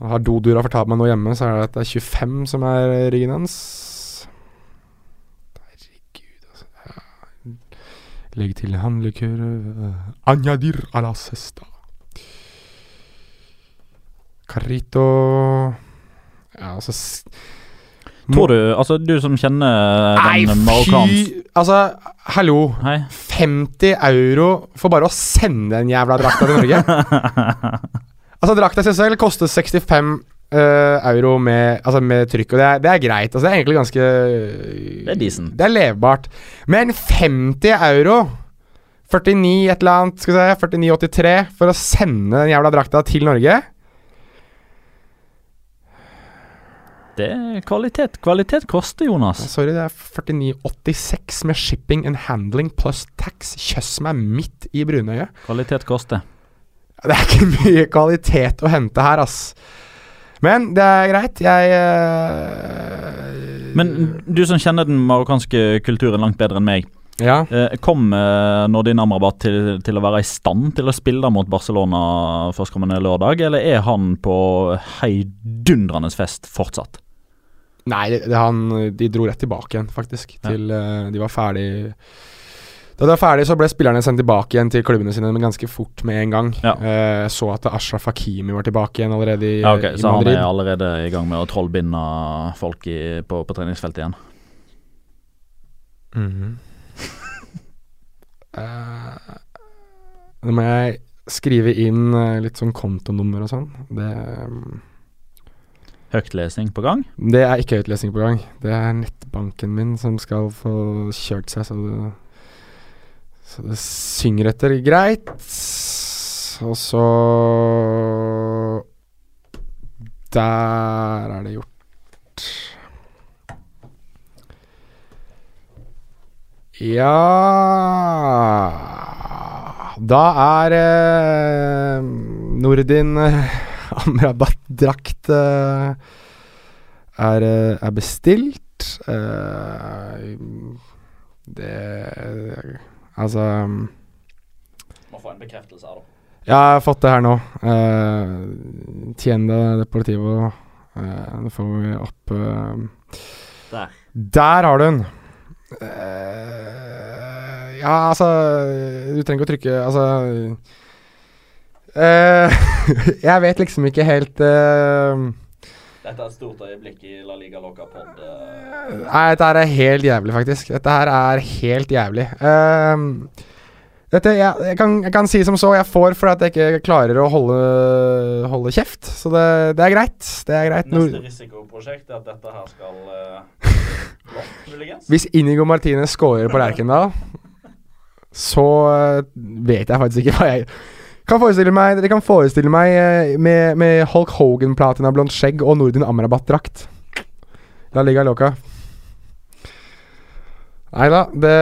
Har Dodura fortalt meg noe hjemme, så er det at det er 25 som er ryggen hans. Herregud, altså. Legg til handlekur Anjadir ala sesta. Carrito Ja, altså Tror du, altså du som kjenner den marokkanske Altså, hallo. Hei. 50 euro for bare å sende den jævla drakta til Norge? altså, drakta i seg selv koster 65 uh, euro med, altså med trykk, og det er, det er, greit. Altså, det er egentlig ganske Det er decent. Det er levbart. Men 50 euro 49 et eller annet, skal vi se, 49,83 for å sende den jævla drakta til Norge? Det er kvalitet. Kvalitet koster, Jonas. Sorry, det er 49,86 med shipping and handling pluss tax. Kjøss meg midt i brunøyet. Kvalitet koster. Det er ikke mye kvalitet å hente her, ass. Men det er greit. Jeg øh, Men du som kjenner den marokkanske kulturen langt bedre enn meg. Ja. Eh, kommer Nordin Amrabat til, til, å være i stand til å spille mot Barcelona førstkommende lørdag, eller er han på heidundrende fest fortsatt? Nei, det, han, de dro rett tilbake igjen, faktisk. Til, ja. uh, de var ferdig Da det var ferdig, så ble spillerne sendt tilbake igjen til klubbene sine men ganske fort med en gang. Ja. Eh, så at Ashraf Hakimi var tilbake igjen allerede i, Ja, ok, i Så han er allerede i gang med å trollbinde folk i, på, på treningsfeltet igjen. Mm -hmm. uh, Nå må jeg skrive inn eh, litt sånn kontonummer og sånn. Det, um, Høytlesing på gang. det er ikke høytlesing på gang. Det er nettbanken min som skal få kjørt seg så så det synger etter greit. Og så Der er det gjort. Ja Da er eh, Nordin eh, Amrabat-drakt eh, er, eh, er bestilt. Eh, det Altså Må få en bekreftelse her, da. Ja, jeg har fått det her nå. Uh, Tiende Deportivo. Uh, nå får vi opp uh, Der. Der har du den! Uh, ja, altså Du trenger ikke å trykke Altså uh, Jeg vet liksom ikke helt eh, Dette er et stort øyeblikk i La Liga Loca Pod. Nei, dette her er helt jævlig, faktisk. Dette her er helt jævlig. Ehm, dette, jeg, jeg, kan, jeg kan si som så, jeg får fordi jeg ikke klarer å holde, holde kjeft. Så det, det er greit. Det er greit. Neste risikoprosjekt er at dette her skal muligens. Hvis Inigo Martinez scorer på Lerkendal, så eh, vet jeg faktisk ikke hva jeg kan forestille meg, Dere kan forestille meg eh, med, med Hulk Hogan-platina blondt skjegg og Nordin Amrabat-drakt. La ligga loca. Nei da, det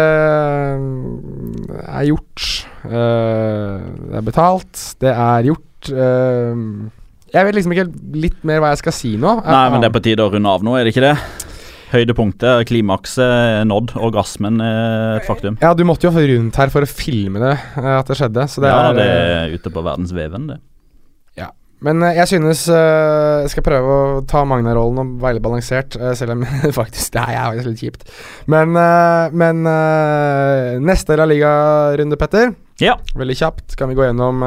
er gjort. Uh, det er betalt. Det er gjort. Uh, jeg vet liksom ikke litt mer hva jeg skal si nå. Nei, men det er på tide å runde av nå, er det ikke det? Høydepunktet, klimakset er nådd. Orgasmen er et faktum. Ja, du måtte jo rundt her for å filme det, eh, at det skjedde. Så det ja, er, det eh, er ute på verdensveven, det. Ja. Men eh, jeg synes Jeg skal prøve å ta Magna-rollen og være litt balansert, selv om faktisk det er faktisk litt kjipt. Men, men neste La Liga-runde, Petter. Ja. Veldig kjapt kan vi gå gjennom.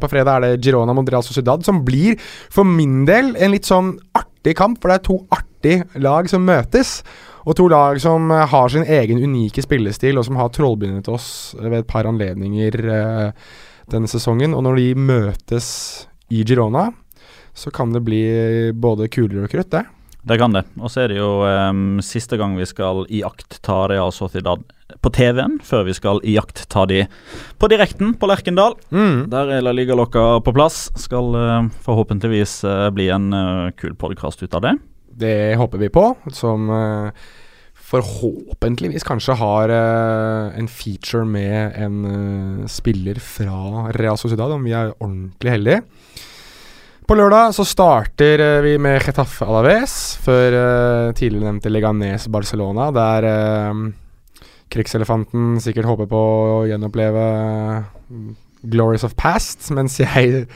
på fredag er det Girona mot Real Sociedad, som blir for min del en litt sånn artig kamp, for det er to artige lag som møtes. Og to lag som eh, har sin egen unike spillestil, og som har trollbundet oss ved et par anledninger eh, denne sesongen. Og når de møtes i Girona, så kan det bli både kulere og krutt, det. Det kan det. Og så er det jo um, siste gang vi skal iaktta ta Real Sociedad på TV-en, før vi skal iaktta ta de på direkten på Lerkendal. Mm. Der er La Liga-lokka på plass. Skal uh, forhåpentligvis uh, bli en uh, kul podkast ut av det. Det håper vi på, som eh, forhåpentligvis kanskje har eh, en feature med en eh, spiller fra Real Sociedad, om vi er ordentlig heldige. På lørdag så starter vi med Getafe Alaves, før uh, tidligere nevnte Leganes Barcelona, der uh, krigselefanten sikkert håper på å gjenoppleve mm, Glories of Past, mens jeg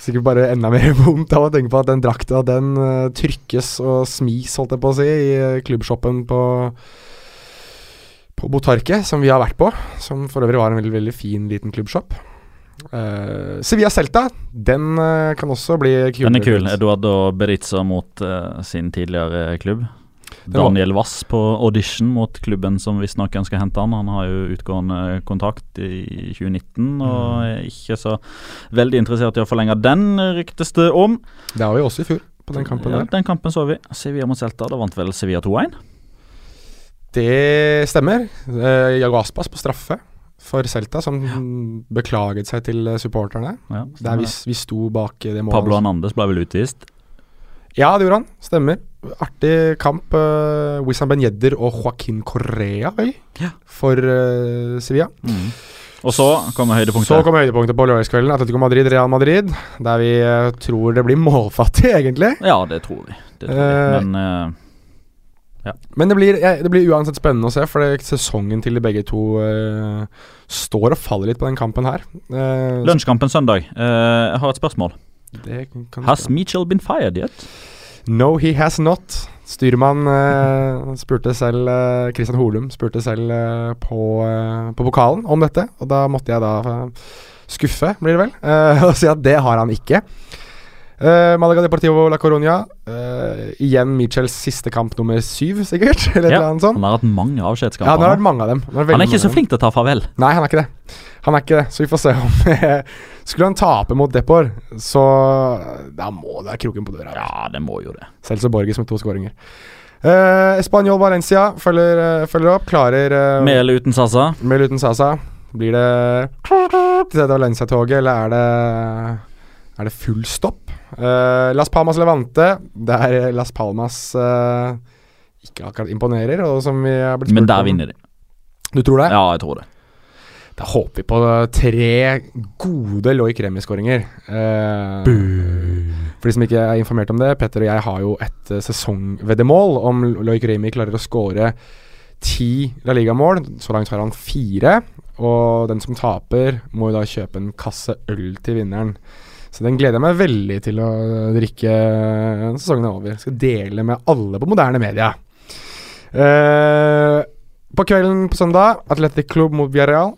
sikkert bare enda mer vondt av å tenke på at den drakta den uh, trykkes og smis, holdt jeg på å si, i uh, klubbshoppen på på Botarque, som vi har vært på. Som for øvrig var en veldig, veldig fin liten klubbshop. Uh, Sevilla Celta, den uh, kan også bli kul. Den er kul. Eduardo Beritza mot uh, sin tidligere klubb. Daniel Wass på audition mot klubben som visstnok ønsker å hente han. Han har jo utgående kontakt i 2019 og Mm. er ikke så veldig interessert i å forlenge den, ryktes det om. Det har vi også i fjor, på den kampen ja, der. Den kampen så vi. Sevilla mot Celta. Da vant vel Sevilla 2-1. Det stemmer. Uh, Jago Aspas på straffe for Celta, som beklaget seg til eh, supporterne. Ja, Der vi, vi sto bak det målet. Pablo Anandes ble vel utvist. Ja, det gjorde han. Stemmer. Artig kamp. Uh, Wissam Ben Yedder og Joaquin Correa, vel, Ja. for uh, Sevilla. Mm. Og så kommer høydepunktet. Så kommer høydepunktet på lørdagskvelden. Atletico Madrid, Real Madrid. Der vi uh, tror det blir målfattig, egentlig. Ja, det tror vi. Det tror vi. Men Men ja. Men det blir, det blir uansett spennende å se, for det, sesongen til de begge to uh, står og faller litt på den kampen her. Uh, lunsjkampen søndag. Jeg har et spørsmål. Has Mitchell been fired yet? No, he has not. Styrmann eh, spurte selv eh, Christian Holum spurte selv eh, på, eh, på pokalen om dette, og da måtte jeg da eh, skuffe, blir det vel, eh, og si at det har han ikke. Eh, Malaga Deportivo La Coronia. Uh, igjen Michels siste kamp nummer syv, sikkert? Eller Ja, eller. Han har hatt mange Ja, han har hatt mange av dem. Han er, han er ikke så flink til å ta farvel. Nei, han er ikke det. Han er ikke det, så vi får se om Skulle han tape mot Depor, så Da må det være kroken på døra. Ja, det må jo det. Selv så Borges med to skåringer. Uh, Spanjol Valencia følger, uh, følger opp. Klarer uh, eller uten Sasa. eller uten Sasa. Blir det Valencia-toget, eller er det Er det full stopp? Eh, Las Palmas Levante, der Las Palmas eh, ikke akkurat imponerer, og som vi har blitt Men der om- vinner de. Du tror det? Ja, jeg tror det. Da håper vi på tre gode Loic Remi-skåringer. Eh, for de som ikke er informert om det, Petter og jeg har jo et uh, sesongveddemål om Loic Remi klarer å skåre ti La Liga-mål. Så langt har han fire. Og den som taper, må jo da kjøpe en kasse øl til vinneren. Så den gleder jeg meg veldig til å drikke når sesongen er over. Skal dele med alle på moderne media. Uh, på kvelden på søndag, Atletic Club mot Villarreal.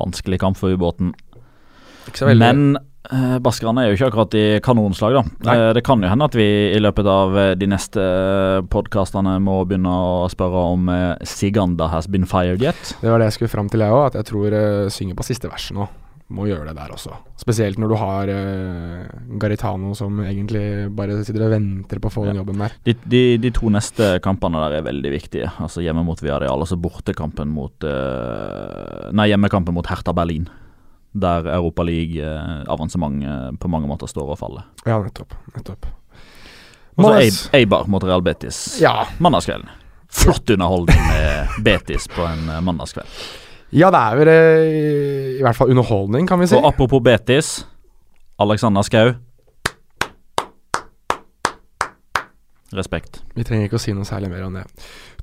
Vanskelig kamp for ubåten. Men uh, baskerne er jo ikke akkurat i kanonslag, da. Eh, det kan jo hende at vi i løpet av de neste podkastene må begynne å spørre om uh, Siganda has been fired yet. Det var det jeg skulle fram til, jeg òg. At jeg tror uh, synger på siste verset nå. Må gjøre det der også. Spesielt når du har uh, Garitano som egentlig bare sitter og venter på å få den jobben der. De, de, de to neste kampene der er veldig viktige. Altså Hjemme mot Villarreal, altså bortekampen mot uh, Nei, hjemmekampen mot Hertha Berlin. Der Europa League-avansementet på mange måter står og faller. Ja, nettopp. nettopp. Og så. Eibar mot Real Betis Ja. mandagskvelden. Flott underholdning med Betis på en eh, mandagskveld. Ja, det er vel uh, i hvert fall underholdning, kan vi si. Og apropos Betis, Alexander Skau. Respekt. Vi trenger ikke å si noe særlig mer om det.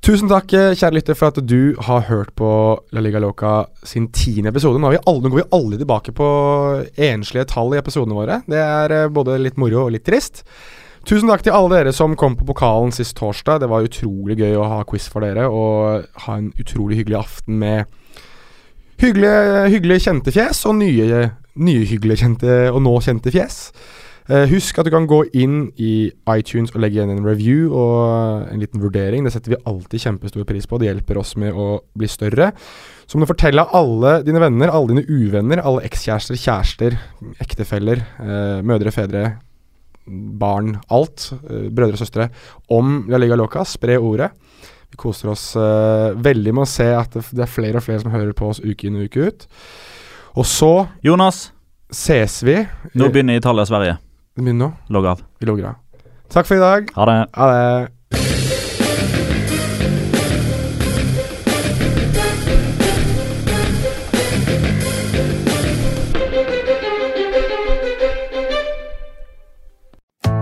Tusen takk, eh, kjære lytter, for at du har hørt på La Liga Loca sin tiende episode. Nå, har vi alle, nå går vi alle tilbake på enslige tall i episodene våre. Det er eh, både litt moro og litt trist. Tusen takk til alle dere som kom på pokalen sist torsdag. Det var utrolig gøy å ha quiz for dere og ha en utrolig hyggelig aften med hyggelige, hyggelige kjente fjes og nye, nye hyggelige kjente og nå kjente fjes. Eh, husk at du kan gå inn i iTunes og legge igjen en review og en liten vurdering. Det setter vi alltid kjempestor pris på. Det hjelper oss med å bli større. Så må du fortelle alle dine venner, alle dine uvenner, alle ekskjærester, kjærester, ektefeller, eh, mødre, fedre, barn, alt, eh, brødre og søstre, om La Liga Loca. Spre ordet. Vi koser oss uh, veldig med å se at det, det er flere og flere som hører på oss uke inn og uke ut. Og så Jonas, ses vi. nå begynner Italia-Sverige. Begynner nå. Logg av. Vi logger av. Takk for i dag. Ha det. Ha det.